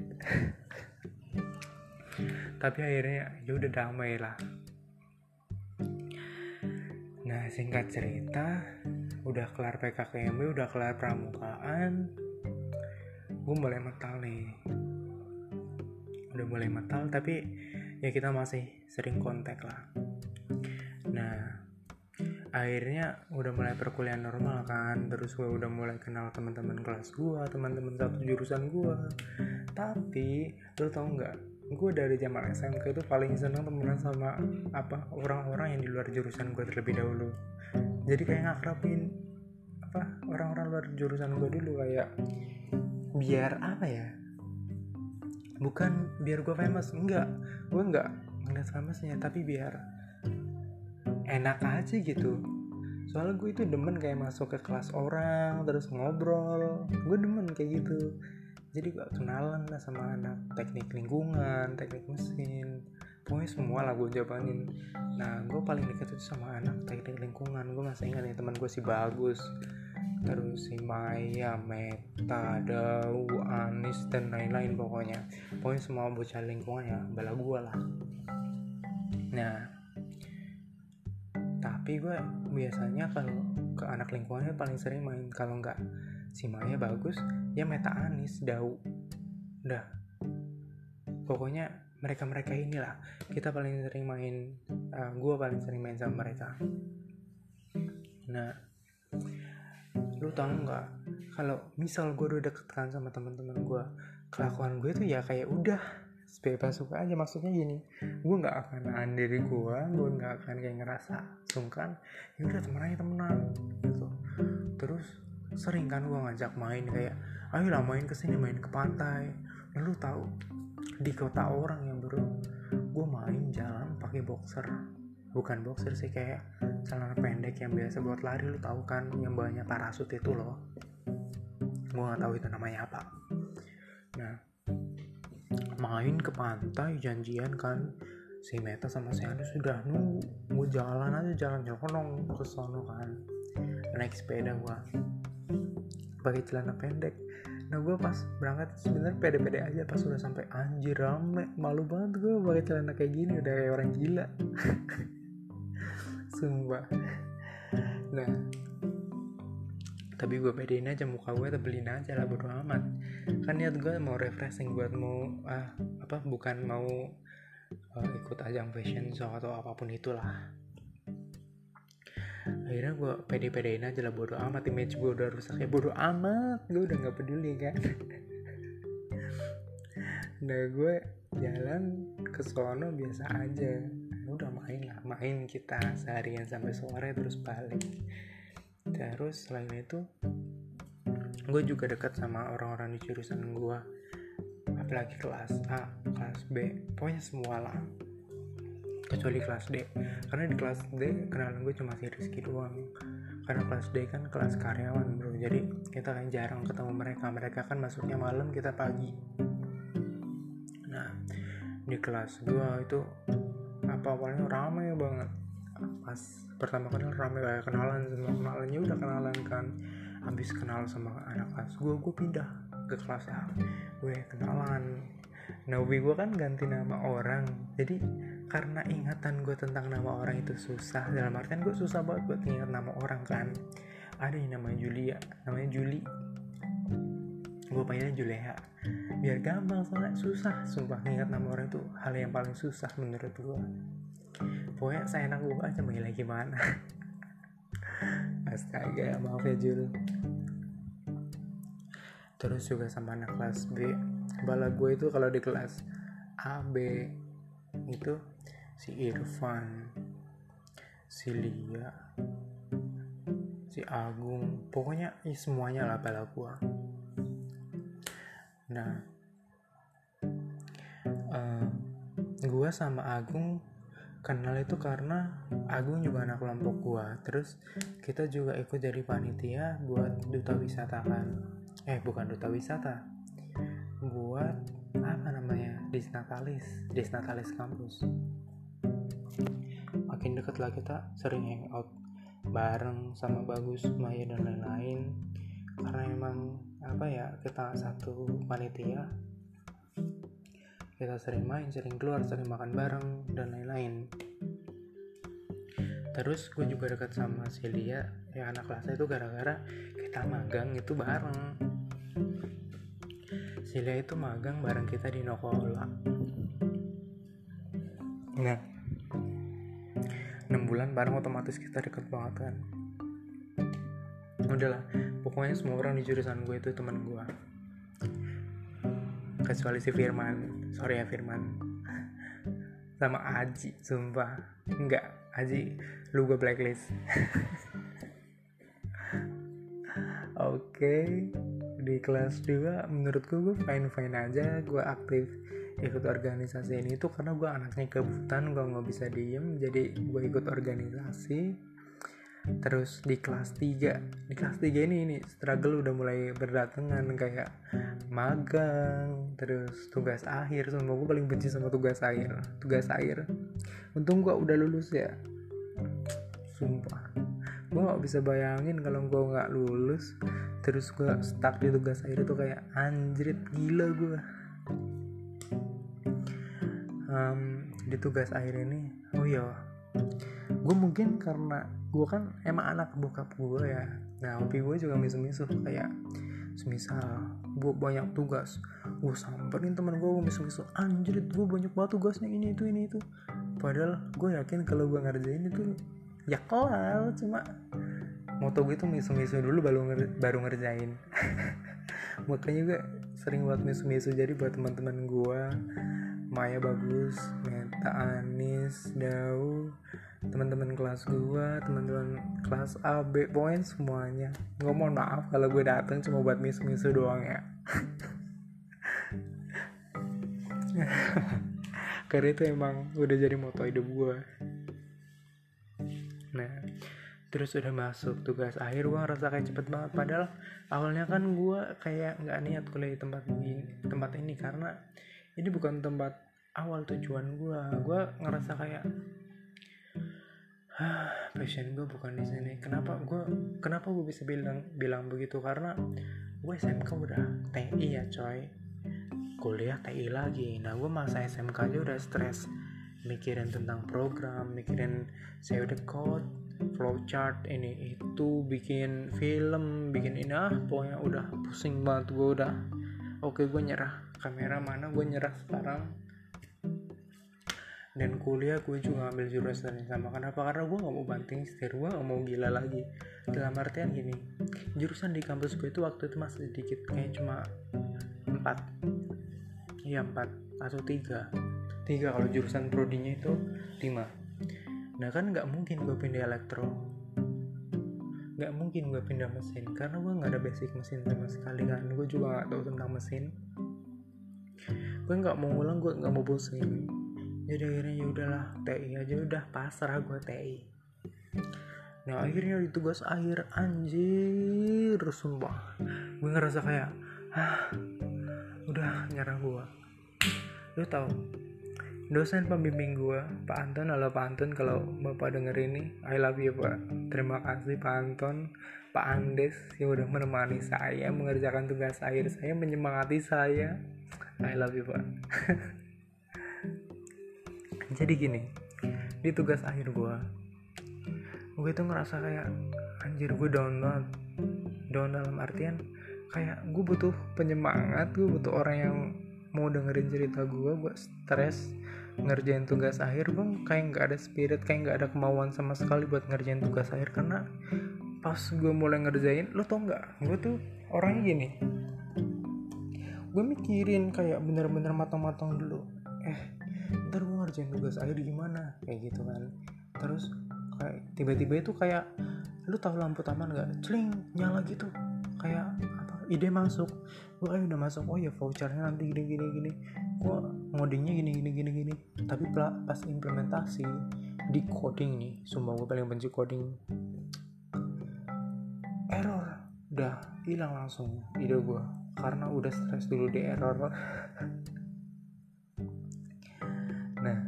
Speaker 1: Tapi akhirnya ya udah damai lah. Nah singkat cerita udah kelar PKKMB udah kelar pramukaan gue mulai metal nih udah mulai metal tapi ya kita masih sering kontak lah. Nah akhirnya udah mulai perkuliahan normal kan terus gue udah mulai kenal teman-teman kelas gue teman-teman satu jurusan gue tapi lo tau nggak gue dari zaman SMK itu paling seneng temenan sama apa orang-orang yang di luar jurusan gue terlebih dahulu. Jadi kayak ngakrapin apa orang-orang luar jurusan gue dulu kayak biar apa ya bukan biar gue famous enggak. Gue enggak ngeliat famousnya tapi biar enak aja gitu. Soalnya gue itu demen kayak masuk ke kelas orang terus ngobrol. Gue demen kayak gitu. Jadi gue kenalan lah sama anak teknik lingkungan teknik mesin. Pokoknya semua lah gue jabanin. Nah gue paling dekat itu sama anak teknik lingkungan. Gue masih ingat nih teman gue si bagus terus si Maya, Meta, Dau, Anis dan lain-lain pokoknya. Pokoknya semua bocah lingkungan ya bala gue lah. Nah tapi gue biasanya kalau ke anak lingkungannya paling sering main. Kalau nggak si Maya bagus ya Meta Anis Dau. Udah. Pokoknya mereka-mereka inilah. Kita paling sering main uh, gue paling sering main sama mereka. Nah lu tau nggak? Kalau misal gue udah deket kan sama teman-teman gue kelakuan gue tuh ya kayak udah bebas suka aja. Maksudnya gini gue nggak akan nahan diri gue gue nggak akan kayak ngerasa sungkan. Ya udah temen aja temenan gitu. Terus sering kan gue ngajak main kayak ayo lah main ke sini main ke pantai. Lalu tahu di kota orang yang baru gue main jalan pakai boxer bukan boxer sih kayak celana pendek yang biasa buat lari lu tahu kan yang banyak parasut itu loh. Gue nggak tahu itu namanya apa. Nah main ke pantai janjian kan. Si Meta sama si Anu sudah nunggu. Mau jalan aja jalan nyelonong ke sono kan. Naik sepeda gua. Pakai celana pendek. Nah gue pas berangkat sebenarnya pede-pede aja pas udah sampai. Anjir rame. Malu banget gue pakai celana kayak gini udah kayak orang gila *laughs* sumpah. Nah tapi gue bedain aja muka gue tebelin aja lah bodo amat. Kan niat gue mau refreshing buat mau ah apa bukan mau uh, ikut ajang fashion show atau apa pun itulah. Akhirnya gue pede-pedein aja lah bodo amat image gue udah rusak. Ya bodo amat gue udah nggak peduli kan? Nah gue jalan ke sono biasa aja udah main lah main kita seharian sampai sore terus balik. Terus selain itu gue juga dekat sama orang-orang di jurusan gue apalagi kelas A kelas B pokoknya semua lah. Kecuali kelas D. Karena di kelas D kenalan gue cuma si Rizky doang. Karena kelas D kan kelas karyawan bro. Jadi kita kan jarang ketemu mereka. Mereka kan masuknya malam kita pagi. Nah di kelas gue itu apa awalnya ramai banget. Pas pertama kali rame kayak kenalan semua kenalannya udah kenalan kan. Habis kenal sama anak kelas gue gue pindah ke kelas A. Gue kenalan. Nah gue kan ganti nama orang. Jadi karena ingatan gue tentang nama orang itu susah dalam artian gue susah banget buat ingat nama orang kan. Ada yang namanya Julia. Namanya Juli gue panggilnya Juleha. Biar gampang soalnya susah sumpah. Ingat nama orang itu hal yang paling susah menurut gue pokoknya saya enak gue aja manggilnya gimana. *laughs* Astaga maaf ya Jul. Terus juga sama anak kelas B. Bala gue itu kalau di kelas A B itu si Irfan si Lia si Agung. Pokoknya ya semuanya lah bala gue nah uh, gue sama Agung kenal itu karena Agung juga anak kelompok gue terus kita juga ikut jadi panitia buat duta wisata kan. Eh bukan duta wisata. Buat apa namanya? Disnatalis disnatalis kampus. Makin deket lah kita sering hangout bareng sama Bagus Maya dan lain-lain. Karena emang apa ya kita satu panitia. Kita sering main sering keluar sering makan bareng dan lain-lain. Terus gue juga dekat sama Celia yang anak kelasnya itu gara-gara kita magang itu bareng. Cecilia itu magang bareng kita di Nokola nah 6 bulan bareng otomatis kita deket banget kan udahlah pokoknya semua orang di jurusan gue itu teman gue kecuali si Firman. Sorry ya Firman. Sama Aji sumpah. Enggak Aji lu gue blacklist. *laughs* Oke okay. di kelas 2 menurutku gue fine fine aja. Gue aktif ikut organisasi ini tuh karena gue anaknya kebutan gue nggak bisa diem. Jadi gue ikut organisasi terus di kelas 3 di kelas 3 ini ini struggle udah mulai berdatangan kayak magang terus tugas akhir. Semua gue paling benci sama tugas akhir tugas akhir. Untung gue udah lulus ya. Sumpah. Gue gak bisa bayangin kalau gue nggak lulus terus gue stuck di tugas akhir itu kayak anjrit gila gue um, di tugas akhir ini oh iya gue mungkin karena gue kan emang anak bokap gue ya. Nah hobi gue juga misu-misu kayak semisal gue banyak tugas gue samperin temen gue gue misu-misu anjir gue banyak banget tugasnya ini itu ini itu. Padahal gue yakin kalau gue ngerjain itu ya kelar cuma moto gue tuh misu-misu dulu baru nger baru ngerjain. *laughs* Makanya gue sering buat misu-misu jadi buat teman-teman gue Maya bagus Meta Anis Dau teman-teman kelas gua teman-teman kelas A B pokoknya semuanya. Gue mohon maaf kalau gue datang cuma buat misu-misu doang ya. *laughs* Karena itu emang udah jadi moto hidup gue nah terus udah masuk tugas akhir gue ngerasa kayak cepet banget. Padahal awalnya kan gue kayak nggak niat kuliah di tempat ini tempat ini karena ini bukan tempat awal tujuan gue gue ngerasa kayak passion gue bukan di sini. Kenapa gue kenapa gue bisa bilang bilang begitu? Karena gue SMK udah TI ya coy. Kuliah TI lagi. Nah gue masa SMK aja udah stres. Mikirin tentang program mikirin udah code flowchart ini itu bikin film bikin ini. Ah pokoknya udah pusing banget gue udah oke gue nyerah. Kamera mana? Gue nyerah sekarang. Dan kuliah gue juga ambil jurusan yang sama. Kenapa? Karena gue nggak mau banting setir. Gue nggak mau gila lagi. Dalam artian gini jurusan di kampus gue itu waktu itu masih sedikit. Kayak cuma empat. Iya empat atau tiga. Tiga kalau jurusan prodinya itu lima. Nah kan nggak mungkin gue pindah elektro nggak mungkin gue pindah mesin karena gue nggak ada basic mesin sama sekali kan? Gue juga nggak tahu tentang mesin. Gue nggak mau ngulang gue nggak mau bosen. Jadi akhirnya ya udahlah TI aja udah pasrah gue TI nah akhirnya di tugas akhir anjir sumpah. Gue ngerasa kayak ah udah nyerah gue lu tau dosen pembimbing gue Pak Anton. Halo Pak Anton. Kalau bapak denger ini I love you Pak. Terima kasih Pak Anton. Pak Andes yang udah menemani saya mengerjakan tugas akhir saya menyemangati saya. I love you Pak. *laughs* Jadi gini di tugas akhir gue gue tuh ngerasa kayak anjir gue down banget. Down dalam artian kayak gue butuh penyemangat gue butuh orang yang mau dengerin cerita gue gue stres ngerjain tugas akhir gue kayak nggak ada spirit kayak nggak ada kemauan sama sekali buat ngerjain tugas akhir. Karena pas gue mulai ngerjain lo tau nggak? Gue tuh orangnya gini. Gue mikirin kayak bener-bener matang-matang dulu. Eh ntar gue ngerjain tugas akhir gimana? Kayak gitu kan. Terus kayak tiba-tiba itu kayak lu tahu lampu taman gak celing nyala gitu. Kayak ide masuk. Gue kayak udah masuk oh ya vouchernya nanti gini gini gini. Gue ngodingnya gini gini gini gini. Tapi pas implementasi di coding nih sumpah gue paling benci coding. Error. Udah hilang langsung ide gue karena udah stres dulu di error. *laughs* Nah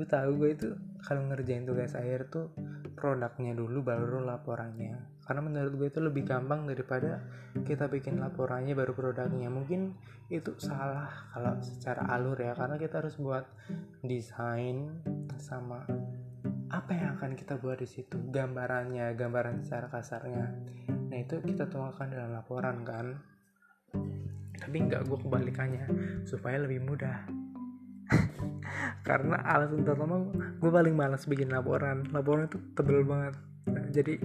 Speaker 1: lu tahu gue itu kalau ngerjain tugas akhir tuh produknya dulu baru laporannya karena menurut gue itu lebih gampang daripada kita bikin laporannya baru produknya. Mungkin itu salah kalau secara alur ya karena kita harus buat desain sama apa yang akan kita buat di situ gambarannya gambaran secara kasarnya. Nah itu kita tuangkan dalam laporan kan. Tapi tapi nggak gue kebalikannya supaya lebih mudah. *laughs* Karena alasan pertama gue paling malas bikin laporan. Laporan itu tebel banget. Nah, jadi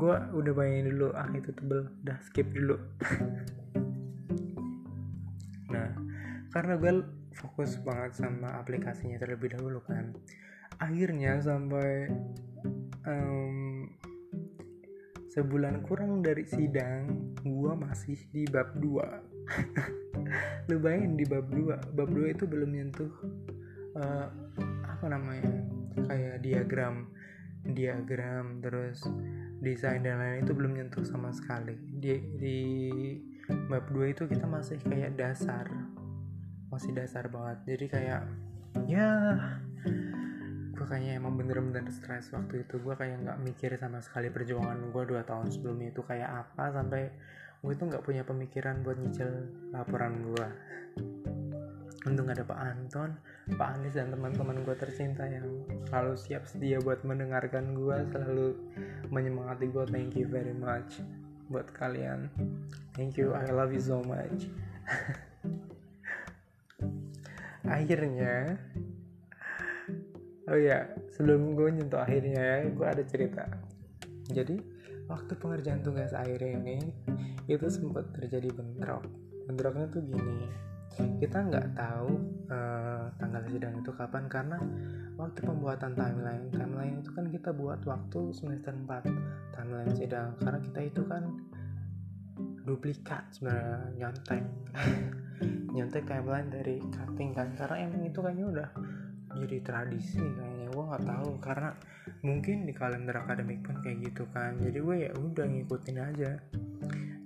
Speaker 1: gue udah bayangin dulu ah itu tebel udah skip dulu. *laughs* Nah karena gue fokus banget sama aplikasinya terlebih dahulu kan akhirnya sampai um, sebulan kurang dari sidang gue masih di bab 2 lu bayangin di bab 2 bab 2 itu belum nyentuh uh, apa namanya kayak diagram diagram terus desain dan lain itu belum nyentuh sama sekali. Di di bab 2 itu kita masih kayak dasar masih dasar banget. Jadi kayak ya gue kayaknya emang bener-bener stres waktu itu. Gue kayak nggak mikir sama sekali perjuangan gue dua tahun sebelumnya itu kayak apa sampai gue itu nggak punya pemikiran buat nyicil laporan gue untung ada Pak Anton, Pak Anies dan teman-teman gue tercinta yang selalu siap sedia buat mendengarkan gue, selalu menyemangati gue. Thank you very much buat kalian. Thank you, I love you so much. *laughs* Akhirnya, oh ya, sebelum gue nyentuh akhirnya ya, gue ada cerita. Jadi waktu pengerjaan tugas akhir ini itu sempat terjadi bentrok. Bentroknya tuh gini kita nggak tahu uh, tanggal sidang itu kapan karena waktu pembuatan timeline timeline itu kan kita buat waktu semester 4 timeline sidang. Karena kita itu kan duplikat sebenarnya nyontek. *laughs* Nyontek timeline dari cutting kan. Karena emang itu kayaknya udah jadi tradisi kayaknya. Gue nggak tahu karena mungkin di kalender akademik pun kayak gitu kan. Jadi gue ya udah ngikutin aja.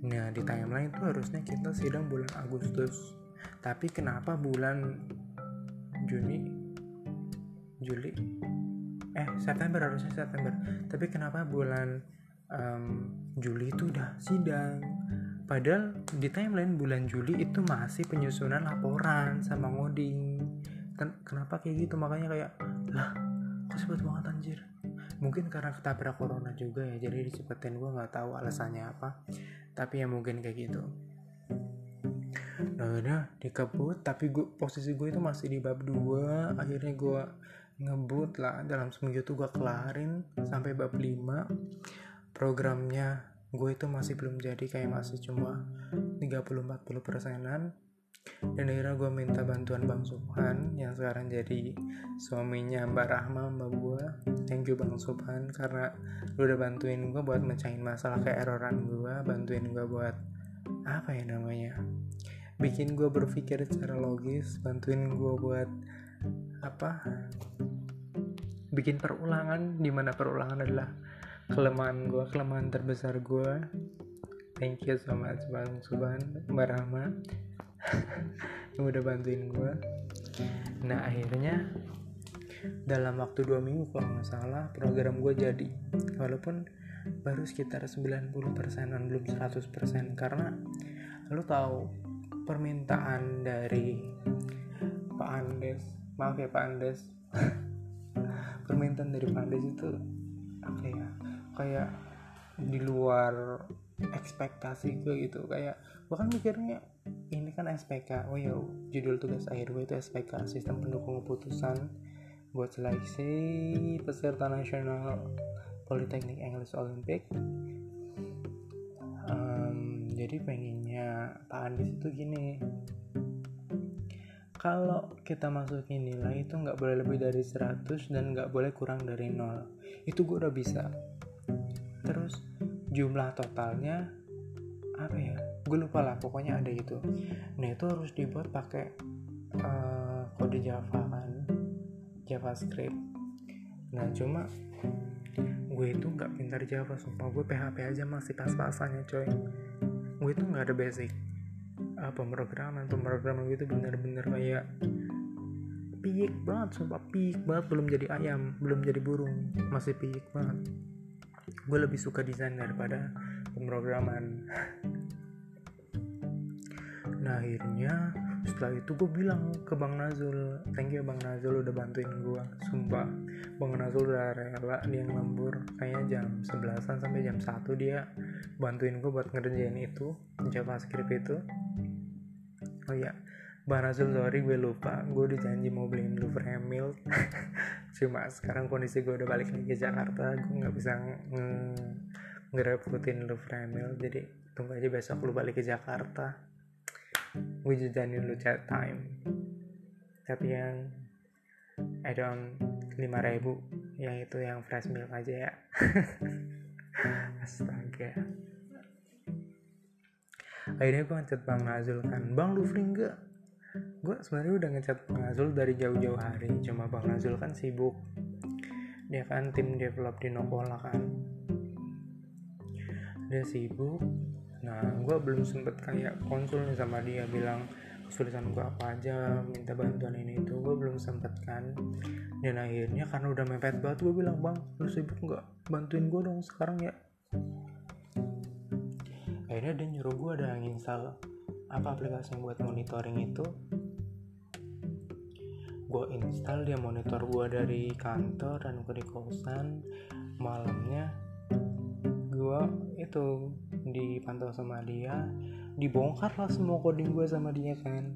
Speaker 1: Nah di timeline itu harusnya kita sidang bulan Agustus tapi kenapa bulan Juni Juli? Eh September harusnya September. Tapi kenapa bulan um, Juli itu udah sidang? Padahal di timeline bulan Juli itu masih penyusunan laporan sama ngoding. Ken kenapa kayak gitu? Makanya kayak lah kok cepet banget anjir? Mungkin karena ketabrak corona juga ya jadi dicepetin gue nggak tahu alasannya apa. Tapi ya mungkin kayak gitu nah udah dikebut tapi gue posisi gue itu masih di bab 2 akhirnya gue ngebut lah. Dalam seminggu itu gue kelarin sampai bab 5 programnya gue itu masih belum jadi kayak masih cuma 30-40 persenan. Dan akhirnya gue minta bantuan Bang Subhan yang sekarang jadi suaminya Mbak Rahma Mbak gue thank you Bang Subhan karena lu udah bantuin gue buat mecahin masalah kayak erroran gue bantuin gue buat apa ya namanya bikin gue berpikir secara logis bantuin gue buat apa bikin perulangan di mana perulangan adalah kelemahan gue kelemahan terbesar gue thank you so much bang Suban mbak Rahma. *laughs* Yang udah bantuin gue nah akhirnya dalam waktu dua minggu kalau nggak salah program gue jadi. Walaupun baru sekitar 90 persenan belum 100 persen. Karena lo tahu permintaan dari Pak Andes. Maaf ya Pak Andes. *laughs* Permintaan dari Pak Andes itu apa ya kayak di luar ekspektasi gue gitu. Kayak gue kan mikirnya ini kan SPK oh ya judul tugas akhir gue itu SPK sistem pendukung keputusan buat seleksi peserta nasional Politeknik English Olympic jadi pengennya Pak Andis itu gini. Kalau kita masukin nilai itu nggak boleh lebih dari 100 dan nggak boleh kurang dari 0 itu gue udah bisa. Terus jumlah totalnya apa ya? Gue lupa lah pokoknya ada itu nah itu harus dibuat pakai uh, kode Java kan? JavaScript. Nah cuma gue itu nggak pintar Java sumpah. Gue PHP aja masih pas-pasannya coy gue itu nggak ada basic uh, pemrograman pemrograman gue itu bener-bener kayak piik banget sumpah. Piik banget belum jadi ayam belum jadi burung. Masih piik banget. Gue lebih suka desain daripada pemrograman nah akhirnya setelah itu gue bilang ke Bang Nazul thank you Bang Nazul udah bantuin gue sumpah Bang Nazul udah rela dia yang lembur. Kayaknya jam 11an sampai jam 1 dia bantuin gue buat ngerjain itu JavaScript itu. Oh ya Bang Rasul sorry gue lupa. Gue udah janji mau beliin lu Fremil *laughs* cuma sekarang kondisi gue udah balik lagi ke Jakarta gue nggak bisa nge ngerepotin lu Fremil jadi tunggu aja besok lu balik ke Jakarta. Gue jajanin lu chat time. Tapi yang add-on 5000 yang itu yang fresh milk aja ya. *laughs* Astaga. Akhirnya gue ngechat Bang Nazul kan Bang lu free nggak gue sebenarnya udah ngechat Bang Nazul dari jauh-jauh hari cuma Bang Nazul kan sibuk. Dia kan tim develop di Nokola kan. Dia sibuk. Nah gue belum sempet kayak konsul sama dia bilang kesulitan gue apa aja minta bantuan ini itu gue belum sempet kan. Dan akhirnya karena udah mepet banget gue bilang bang lu sibuk nggak? Bantuin gue dong sekarang ya. Akhirnya dia nyuruh gue ada nginstal apa aplikasi yang buat monitoring itu. Gue install dia monitor gue dari kantor dan gue di kosan. Malamnya gue itu dipantau sama dia dibongkar lah semua coding gue sama dia kan.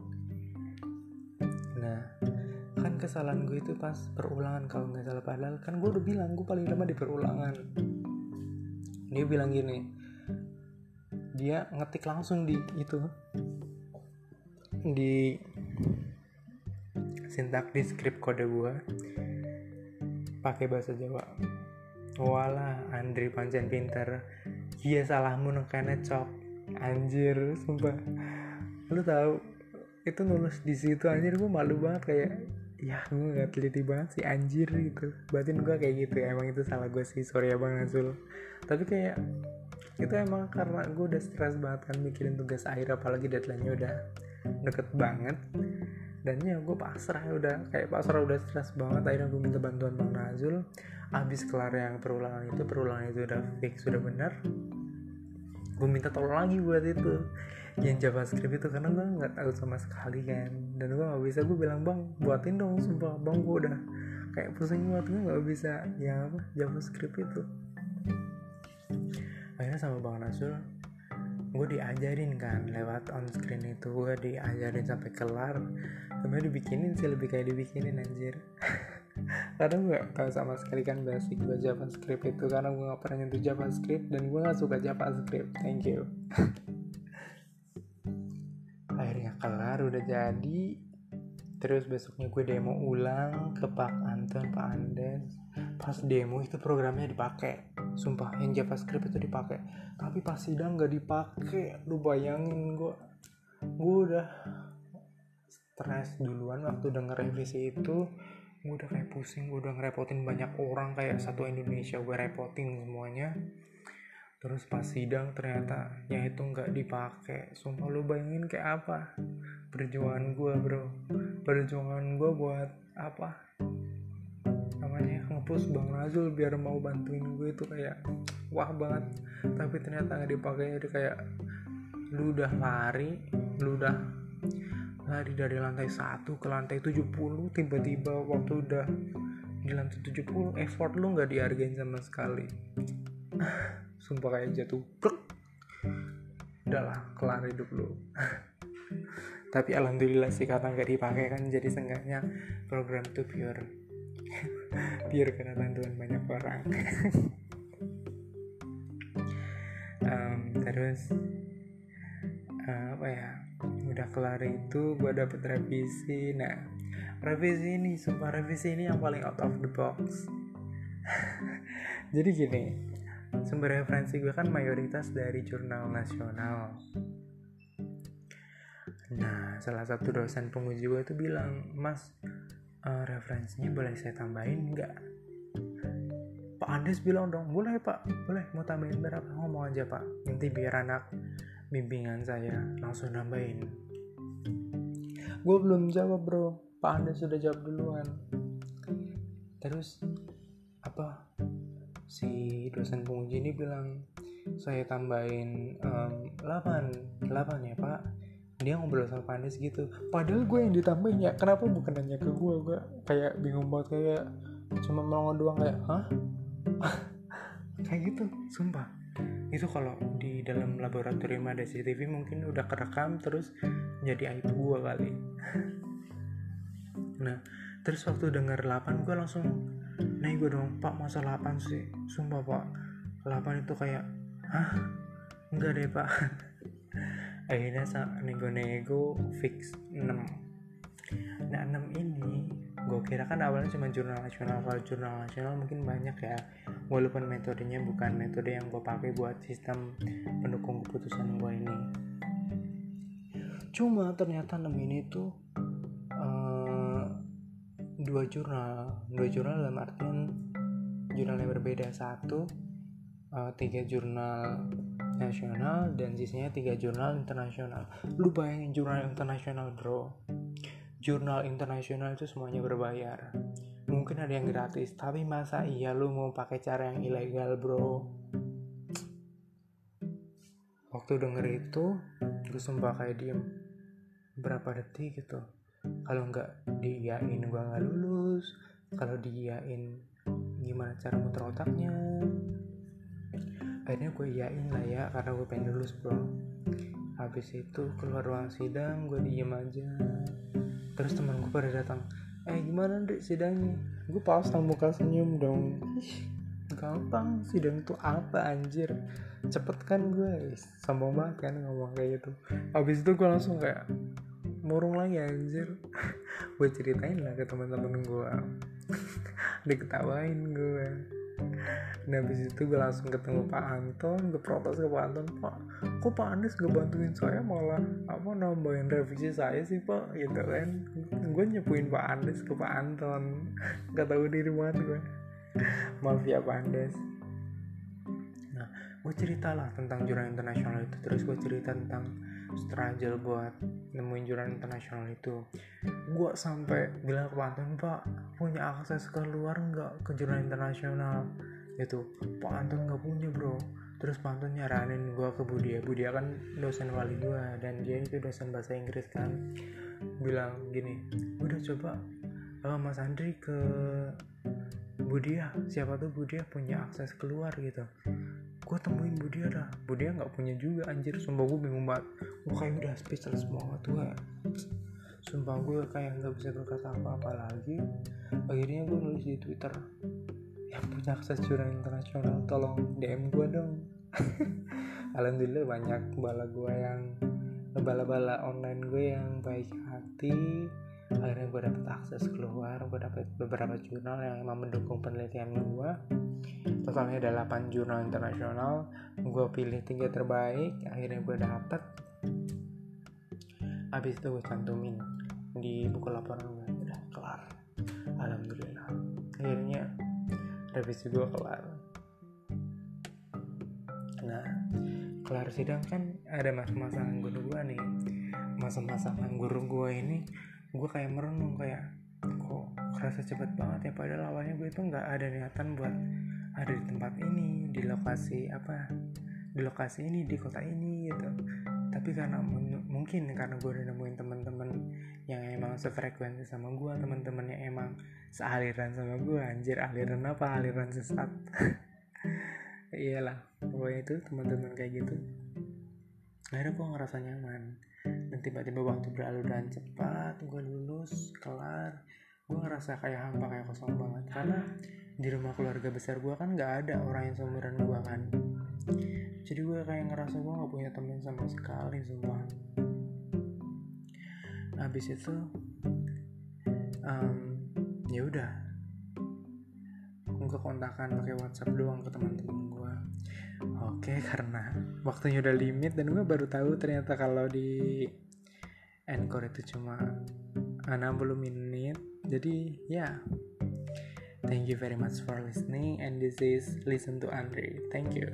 Speaker 1: Nah kan kesalahan gue itu pas perulangan kalau nggak salah. Padahal kan gue udah bilang gue paling lama di perulangan. Dia bilang gini dia ngetik langsung di itu di sintak di script kode gue pakai bahasa Jawa. Wala Andri pancen pinter. Iya salahmu nekane cok anjir sumpah. Lu tahu itu nulis di situ anjir gue malu banget kayak ya gue gak teliti banget sih anjir gitu. Batin gue kayak gitu emang itu salah gue sih sorry ya bang Azul. Tapi kayak itu emang karena gue udah stres banget kan mikirin tugas akhir apalagi deadline-nya udah deket banget. Dan ya gue pasrah ya udah kayak pasrah udah stres banget akhirnya gue minta bantuan bang Nazul abis kelar yang perulangan itu perulangan itu udah fix sudah benar gue minta tolong lagi buat itu. Yang JavaScript itu karena gue nggak tahu sama sekali kan. Dan gue nggak bisa gue bilang bang buatin dong sumpah bang gue udah kayak pusing banget gue nggak bisa. Yang apa? JavaScript itu. Akhirnya sama bang Nazul gue diajarin kan lewat on screen itu. Gue diajarin sampai kelar. Tapi dibikinin sih lebih kayak dibikinin anjir *laughs* karena gue gak sama sekali kan basic gue JavaScript itu karena gue gak pernah nyentuh JavaScript dan gue gak suka JavaScript. Thank you. *laughs* Akhirnya kelar udah jadi. Terus besoknya gue demo ulang ke Pak Anton Pak Andes. Pas demo itu programnya dipakai. Sumpah yang JavaScript itu dipakai. Tapi pas sidang nggak dipakai. Lu bayangin gue gue udah stres duluan waktu denger revisi itu gue udah kayak pusing gue udah ngerepotin banyak orang kayak satu Indonesia gue repotin semuanya. Terus pas sidang ternyata yang itu nggak dipakai sumpah lu bayangin kayak apa? Perjuangan gue bro. Perjuangan gue buat apa? Namanya ngepus Bang Razul biar mau bantuin gue itu kayak wah banget. Tapi ternyata nggak dipakai jadi kayak lu udah lari lu udah lari dari lantai 1 ke lantai 70 tiba-tiba waktu udah di lantai 70 effort lu nggak dihargain sama sekali. *laughs* Sumpah kayak jatuh Pluk. udahlah kelar hidup lu. *laughs* Tapi alhamdulillah sih karena nggak dipakai kan jadi seenggaknya program itu pure. *laughs* Pure karena bantuan banyak orang. Um, terus apa ya udah kelar itu gue dapet revisi. Nah revisi ini sumpah revisi ini yang paling out of the box. *laughs* Jadi gini sumber referensi gue kan mayoritas dari jurnal nasional. Nah salah satu dosen penguji gue itu bilang mas uh, referensinya boleh saya tambahin nggak? Pak Andes bilang dong boleh pak. Boleh mau tambahin berapa? Ngomong aja pak. Nanti biar anak bimbingan saya langsung nambahin. Gue belum jawab bro. Pak Andes sudah jawab duluan. Terus apa? Si dosen penguji ini bilang saya tambahin um, 8 8 ya pak. Dia ngobrol sama Pak Andes gitu padahal gue yang ditambahin ya kenapa bukan nanya ke gue gue kayak bingung banget kayak cuma melongo doang kayak hah? *laughs* Kayak gitu sumpah itu kalau di dalam laboratorium ada CCTV mungkin udah kerekam terus jadi aib gue kali. *laughs* Nah terus waktu denger 8 gue langsung naik gue dong pak masa 8 sih? Sumpah pak. 8 itu kayak ah enggak deh pak. *laughs* Akhirnya nego-nego fix 6 nah 6 ini gue kira kan awalnya cuma jurnal nasional. Kalau jurnal nasional mungkin banyak ya. Walaupun metodenya bukan metode yang gue pakai buat sistem pendukung keputusan gue ini. Cuma ternyata 6 ini tuh uh, dua jurnal. Dua jurnal dalam artian jurnal yang berbeda. Satu uh, tiga jurnal nasional dan sisanya tiga jurnal internasional. Lu bayangin jurnal internasional bro jurnal internasional itu semuanya berbayar. Mungkin ada yang gratis tapi masa iya lu mau pakai cara yang ilegal bro? Waktu denger itu gue sumpah kayak diem. Berapa detik gitu. Kalau nggak diiyain gue nggak lulus. Kalau diiyain gimana cara muter otaknya? Akhirnya gue iyain lah ya karena gue pengen lulus bro. Habis itu keluar ruang sidang gue diem aja terus teman gue pada datang eh gimana deh sidangnya? Gue pasang muka senyum dong. Gampang sidang tuh apa anjir? Cepet kan gue? Sombong banget kan ngomong kayak gitu. Habis itu gue langsung kayak murung lagi anjir. *laughs* Gue ceritain lah ke teman-teman gue. *laughs* Diketawain gue nah habis itu gue langsung ketemu Pak Anton gue protes ke Pak Anton Pak kok Pak Anies gak bantuin saya malah apa nambahin revisi saya sih Pak? Gitu kan. Gue nyepuin Pak Anies ke Pak Anton. Gak tahu diri banget gue maaf ya Pak Andes nah gue cerita lah tentang jurnal internasional itu. Terus gue cerita tentang struggle buat nemuin jurnal internasional itu. Gue sampai bilang ke Pak Anton Pak punya akses ke luar nggak ke jurnal internasional itu Pak Anton nggak punya bro. Terus Pak Anton nyaranin gue ke Budia Budia kan dosen wali gue dan dia itu dosen bahasa Inggris kan. Bilang gini udah coba uh, Mas Andri ke Budia siapa tuh Budia punya akses keluar gitu. Gue temuin Budia dah Budia nggak punya juga anjir. Sumpah gue bingung banget. Gue kayak udah speechless banget gue sumpah gue kayak nggak bisa berkata apa-apa lagi. Akhirnya gue nulis di Twitter yang punya akses jurang internasional tolong DM gue dong. *laughs* Alhamdulillah banyak bala gue yang bala-bala online gue yang baik hati. Akhirnya gue dapet akses keluar gue dapet beberapa jurnal yang emang mendukung penelitian gue totalnya ada 8 jurnal internasional. Gue pilih tiga terbaik akhirnya gue dapet. Habis itu gue cantumin di buku laporan gue udah kelar. Alhamdulillah. Akhirnya revisi gue kelar. Nah kelar sidang kan ada masa-masa nganggur gue nih. Masa-masa nganggur gue ini gue kayak merenung kayak kok kerasa cepet banget ya padahal awalnya gue itu nggak ada niatan buat ada di tempat ini di lokasi apa di lokasi ini di kota ini gitu. Tapi karena mungkin karena gue udah nemuin teman-teman yang emang sefrekuensi sama gue teman-teman yang emang sealiran sama gue anjir. Aliran apa? Aliran sesat. *laughs* Iyalah pokoknya itu teman-teman kayak gitu. Akhirnya gue ngerasa nyaman. Dan tiba-tiba waktu berlalu dan cepat gue lulus kelar gue ngerasa kayak hampa kayak kosong banget. Karena di rumah keluarga besar gue kan nggak ada orang yang seumuran gue kan. Jadi gue kayak ngerasa gue nggak punya temen sama sekali semua habis itu um, ya udah gue kontakan pakai WhatsApp doang ke teman-teman gue oke *laughs* karena waktunya udah limit dan gue baru tahu ternyata kalau di Anchor itu cuma 60 menit jadi ya yeah Thank you very much for listening, and this is Listen to Andre. Thank you.